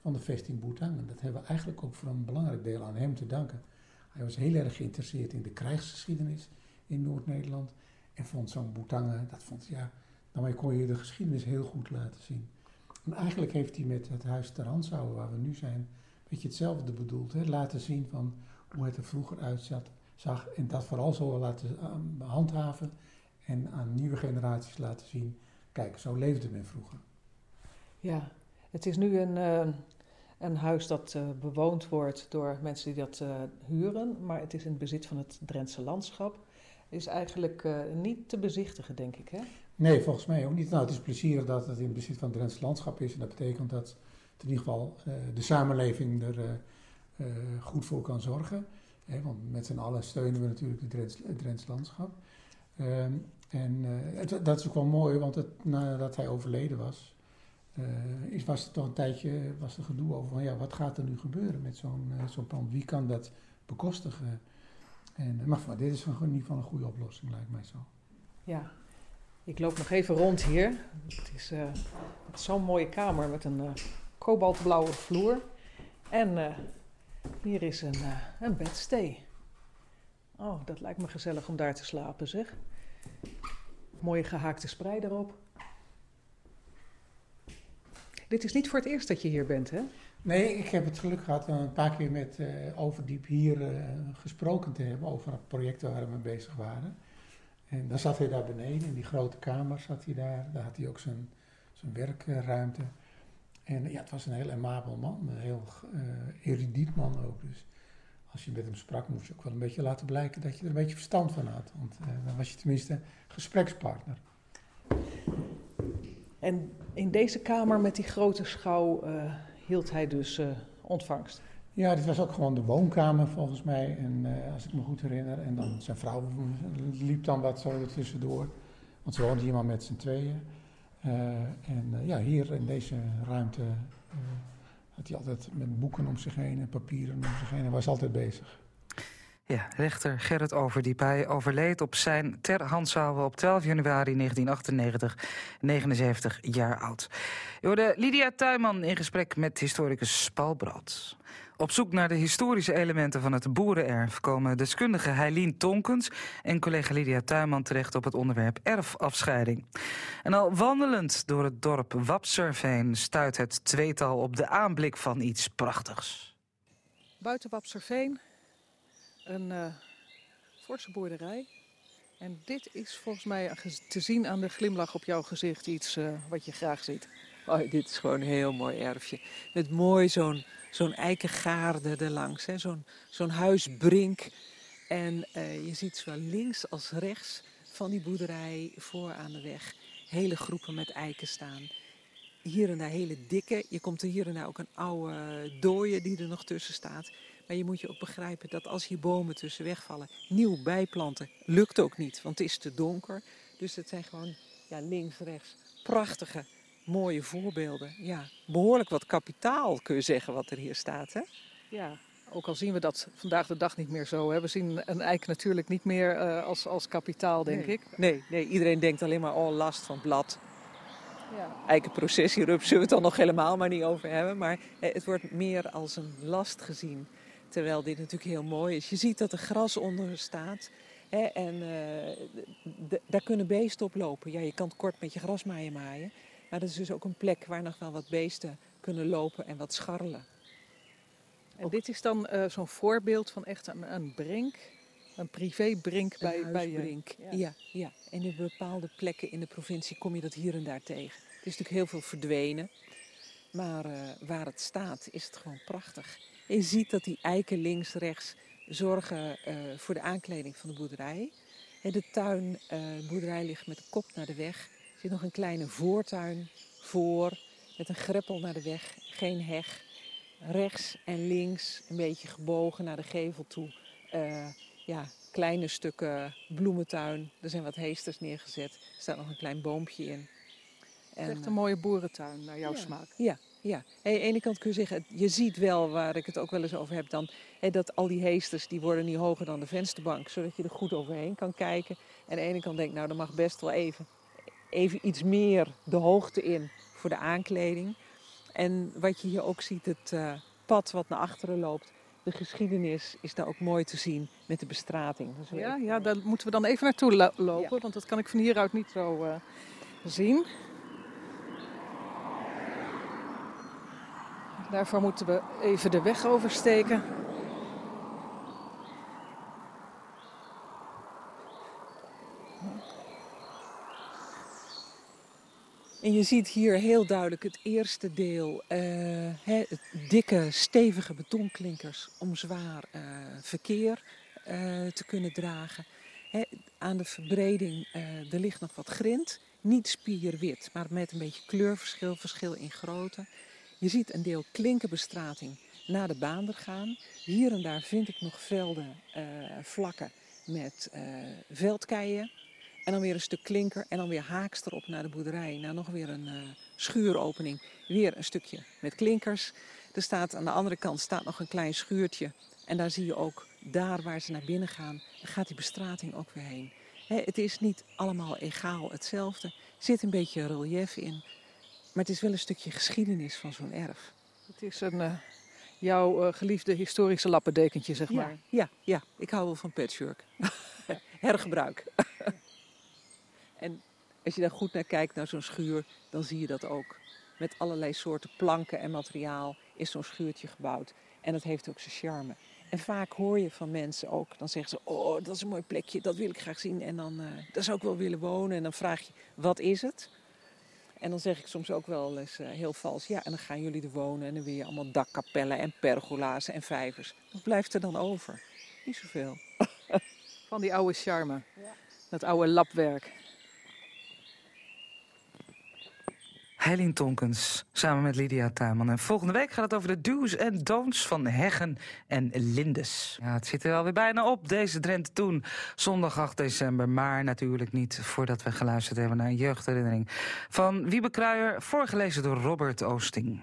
van de vesting Boetangen. Dat hebben we eigenlijk ook voor een belangrijk deel aan hem te danken. Hij was heel erg geïnteresseerd in de krijgsgeschiedenis in Noord-Nederland. En vond zo'n Boetangen, dat vond ja, daarmee kon je de geschiedenis heel goed laten zien. En eigenlijk heeft hij met het huis ter Hansouwen, waar we nu zijn, een beetje hetzelfde bedoeld. Hè? Laten zien van hoe het er vroeger uitzag. Zag, en dat vooral zo laten uh, handhaven en aan nieuwe generaties laten zien, kijk, zo leefde men vroeger. Ja, het is nu een, uh, een huis dat uh, bewoond wordt door mensen die dat uh, huren, maar het is in bezit van het Drentse landschap. Is eigenlijk niet te bezichtigen, denk ik, hè? Nee, volgens mij ook niet. Nou, het is plezierig dat het in bezit van het Drentse landschap is. En dat betekent dat het in ieder geval de samenleving er goed voor kan zorgen. Hè, want met z'n allen steunen we natuurlijk het Drents, het Drents landschap. Um, en het, dat is ook wel mooi, want het, nadat hij overleden was, is, was er toch een tijdje was er gedoe over van ja, wat gaat er nu gebeuren met zo'n uh, zo'n pand? Wie kan dat bekostigen? En, maar, maar dit is in ieder geval een goede oplossing, lijkt mij zo. Ja, ik loop nog even rond hier. Het is, zo'n mooie kamer met een kobaltblauwe vloer. En hier is een, een bedstee. Oh, dat lijkt me gezellig om daar te slapen, zeg. Mooie gehaakte sprei erop. Dit is niet voor het eerst dat je hier bent, hè? Nee, ik heb het geluk gehad een paar keer met uh, Overdiep hier uh, gesproken te hebben over het project waar we mee bezig waren. En dan zat hij daar beneden, in die grote kamer zat hij daar. Daar had hij ook zijn, zijn werkruimte. En ja, het was een heel amabel man, een heel uh, erudiet man ook. Dus als je met hem sprak, moest je ook wel een beetje laten blijken dat je er een beetje verstand van had. Want uh, dan was je tenminste gesprekspartner. En in deze kamer met die grote schouw uh, hield hij dus uh, ontvangst? Ja, dit was ook gewoon de woonkamer volgens mij, en, als ik me goed herinner. En dan zijn vrouw liep dan wat zo er tussendoor, want ze woonden hier maar met z'n tweeën. en ja, hier in deze ruimte had hij altijd met boeken om zich heen en papieren om zich heen. Hij was altijd bezig. Ja, rechter Gerrit Overdiep. Hij overleed op zijn ter handzouwen op 12 januari 1998, 79 jaar oud. Je Lydia Tuinman in gesprek met historicus Paul. Op zoek naar de historische elementen van het boerenerf komen deskundige Heilien Tonkens en collega Lydia Tuinman terecht op het onderwerp erfafscheiding. En al wandelend door het dorp Wapserveen stuit het tweetal op de aanblik van iets prachtigs. Buiten Wapserveen, een uh, forse boerderij. En dit is volgens mij te zien aan de glimlach op jouw gezicht iets uh, wat je graag ziet. Oh, dit is gewoon een heel mooi erfje. Met mooi zo'n zo'n eikengaarde erlangs. Zo'n zo'n huisbrink. En uh, je ziet zowel links als rechts van die boerderij voor aan de weg hele groepen met eiken staan. Hier en daar hele dikke. Je komt er hier en daar ook een oude dooie die er nog tussen staat. Maar je moet je ook begrijpen dat als hier bomen tussen wegvallen, nieuw bijplanten lukt ook niet, want het is te donker. Dus het zijn gewoon ja, links, rechts prachtige, mooie voorbeelden. Ja, behoorlijk wat kapitaal kun je zeggen wat er hier staat. Hè? Ja, ook al zien we dat vandaag de dag niet meer zo. Hè. We zien een eik natuurlijk niet meer uh, als, als kapitaal, denk nee. ik. Nee, nee, iedereen denkt alleen maar, oh, last van blad. Ja. Eikenprocessierup zullen we het dan nog helemaal maar niet over hebben. Maar eh, het wordt meer als een last gezien. Terwijl dit natuurlijk heel mooi is. Je ziet dat er gras onder staat. Hè, en uh, daar kunnen beesten op lopen. Ja, je kan kort met je grasmaaien maaien. Maar dat is dus ook een plek waar nog wel wat beesten kunnen lopen en wat scharrelen. En dit is dan uh, zo'n voorbeeld van echt een, een brink. Een privébrink bij, een bij je. Ja. ja, ja. En in bepaalde plekken in de provincie kom je dat hier en daar tegen. Het is natuurlijk heel veel verdwenen. Maar uh, waar het staat is het gewoon prachtig. En je ziet dat die eiken links, rechts zorgen uh, voor de aankleding van de boerderij. En de tuin, de boerderij ligt met de kop naar de weg. Er zit nog een kleine voortuin voor, met een greppel naar de weg, geen heg. Rechts en links, een beetje gebogen naar de gevel toe. Uh, ja, kleine stukken bloementuin. Er zijn wat heesters neergezet. Er staat nog een klein boompje in. En, echt een mooie boerentuin naar jouw ja, smaak. Ja, ja. Aan de ene kant kun je zeggen, je ziet wel waar ik het ook wel eens over heb dan, hè, dat al die heesters die worden niet hoger dan de vensterbank, zodat je er goed overheen kan kijken. En aan de ene kant denk ik, nou, er mag best wel even, even iets meer de hoogte in voor de aankleding. En wat je hier ook ziet, het uh, pad wat naar achteren loopt, de geschiedenis is daar ook mooi te zien met de bestrating. Dus ja, ja, daar moeten we dan even naartoe lo lopen, ja. want dat kan ik van hieruit niet zo uh, zien. Daarvoor moeten we even de weg oversteken. En je ziet hier heel duidelijk het eerste deel, hè, het dikke, stevige betonklinkers om zwaar uh, verkeer uh, te kunnen dragen. Aan de verbreding, er ligt nog wat grind, niet spierwit, maar met een beetje kleurverschil, verschil in grootte. Je ziet een deel klinkerbestrating naar de baander gaan. Hier en daar vind ik nog velden, vlakken met veldkeien. En dan weer een stuk klinker en dan weer haaks erop naar de boerderij. Nou, nog weer een uh, schuuropening. Weer een stukje met klinkers. Er staat aan de andere kant staat nog een klein schuurtje. En daar zie je ook, daar waar ze naar binnen gaan, gaat die bestrating ook weer heen. He, het is niet allemaal egaal hetzelfde. Er zit een beetje relief in. Maar het is wel een stukje geschiedenis van zo'n erf. Het is een, uh, jouw uh, geliefde historische lappendekentje, zeg maar. Ja, ja, ja. ik hou wel van patchwork. Hergebruik. En als je daar goed naar kijkt, naar zo'n schuur, dan zie je dat ook. Met allerlei soorten planken en materiaal is zo'n schuurtje gebouwd. En dat heeft ook zijn charme. En vaak hoor je van mensen ook, dan zeggen ze, oh, dat is een mooi plekje, dat wil ik graag zien. En dan, uh, daar zou ik wel willen wonen. En dan vraag je, wat is het? En dan zeg ik soms ook wel eens uh, heel vals, ja, en dan gaan jullie er wonen. En dan wil je allemaal dakkapellen en pergola's en vijvers. Wat blijft er dan over? Niet zoveel. Van die oude charme. Ja. Dat oude lapwerk. Helene Tonkens, samen met Lydia Tuinman. En volgende week gaat het over de do's en don'ts van heggen en lindes. Ja, het zit er alweer bijna op, deze Drenthe Toen. Zondag 8 december, maar natuurlijk niet voordat we geluisterd hebben naar een jeugdherinnering. Van Wiebe Kruijer, voorgelezen door Robert Oosting.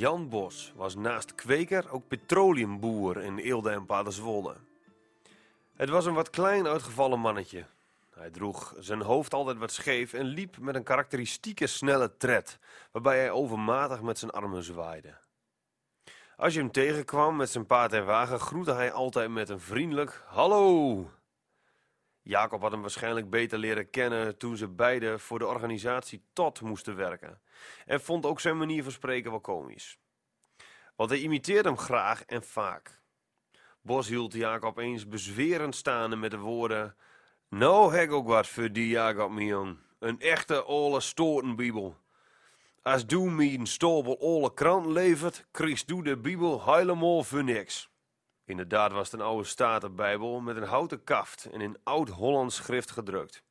Jan Bos was naast kweker ook petroleumboer in Eelde en Paderswolle. Het was een wat klein uitgevallen mannetje. Hij droeg zijn hoofd altijd wat scheef en liep met een karakteristieke snelle tred, waarbij hij overmatig met zijn armen zwaaide. Als je hem tegenkwam met zijn paard en wagen, groette hij altijd met een vriendelijk hallo. Jacob had hem waarschijnlijk beter leren kennen toen ze beiden voor de organisatie TOT moesten werken. En vond ook zijn manier van spreken wel komisch. Want hij imiteerde hem graag en vaak. Bos hield Jacob eens bezwerend staande met de woorden... Nou heb ook wat voor die Jacob. Een echte oude stotenbibel. Als du me een stapel oude kranten levert, kriegst du de bibel helemaal voor niks. Inderdaad was het een oude statenbijbel met een houten kaft en in oud-Hollands schrift gedrukt.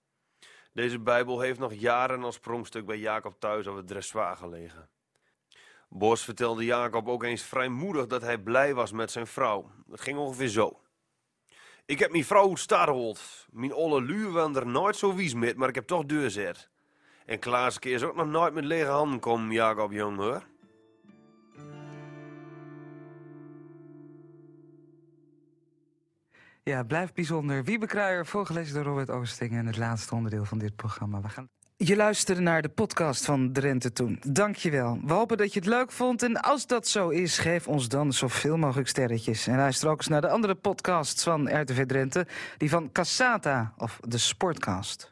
Deze bijbel heeft nog jaren als pronkstuk bij Jacob thuis op het dressoir gelegen. Bos vertelde Jacob ook eens vrijmoedig dat hij blij was met zijn vrouw. Het ging ongeveer zo. Ik heb mijn vrouw starhold. Mijn olle luur er nooit zo wies met, maar ik heb toch deurzet. En Klaaske is ook nog nooit met lege handen komen, Jacob jong hoor. Ja, blijft bijzonder. Wiebe Kruijer, voorgelezen door Robert Oosting... en het laatste onderdeel van dit programma. We gaan... Je luisterde naar de podcast van Drenthe Toen. Dank je wel. We hopen dat je het leuk vond. En als dat zo is, geef ons dan zoveel mogelijk sterretjes. En luister ook eens naar de andere podcasts van RTV Drenthe. Die van Cassata of de Sportcast.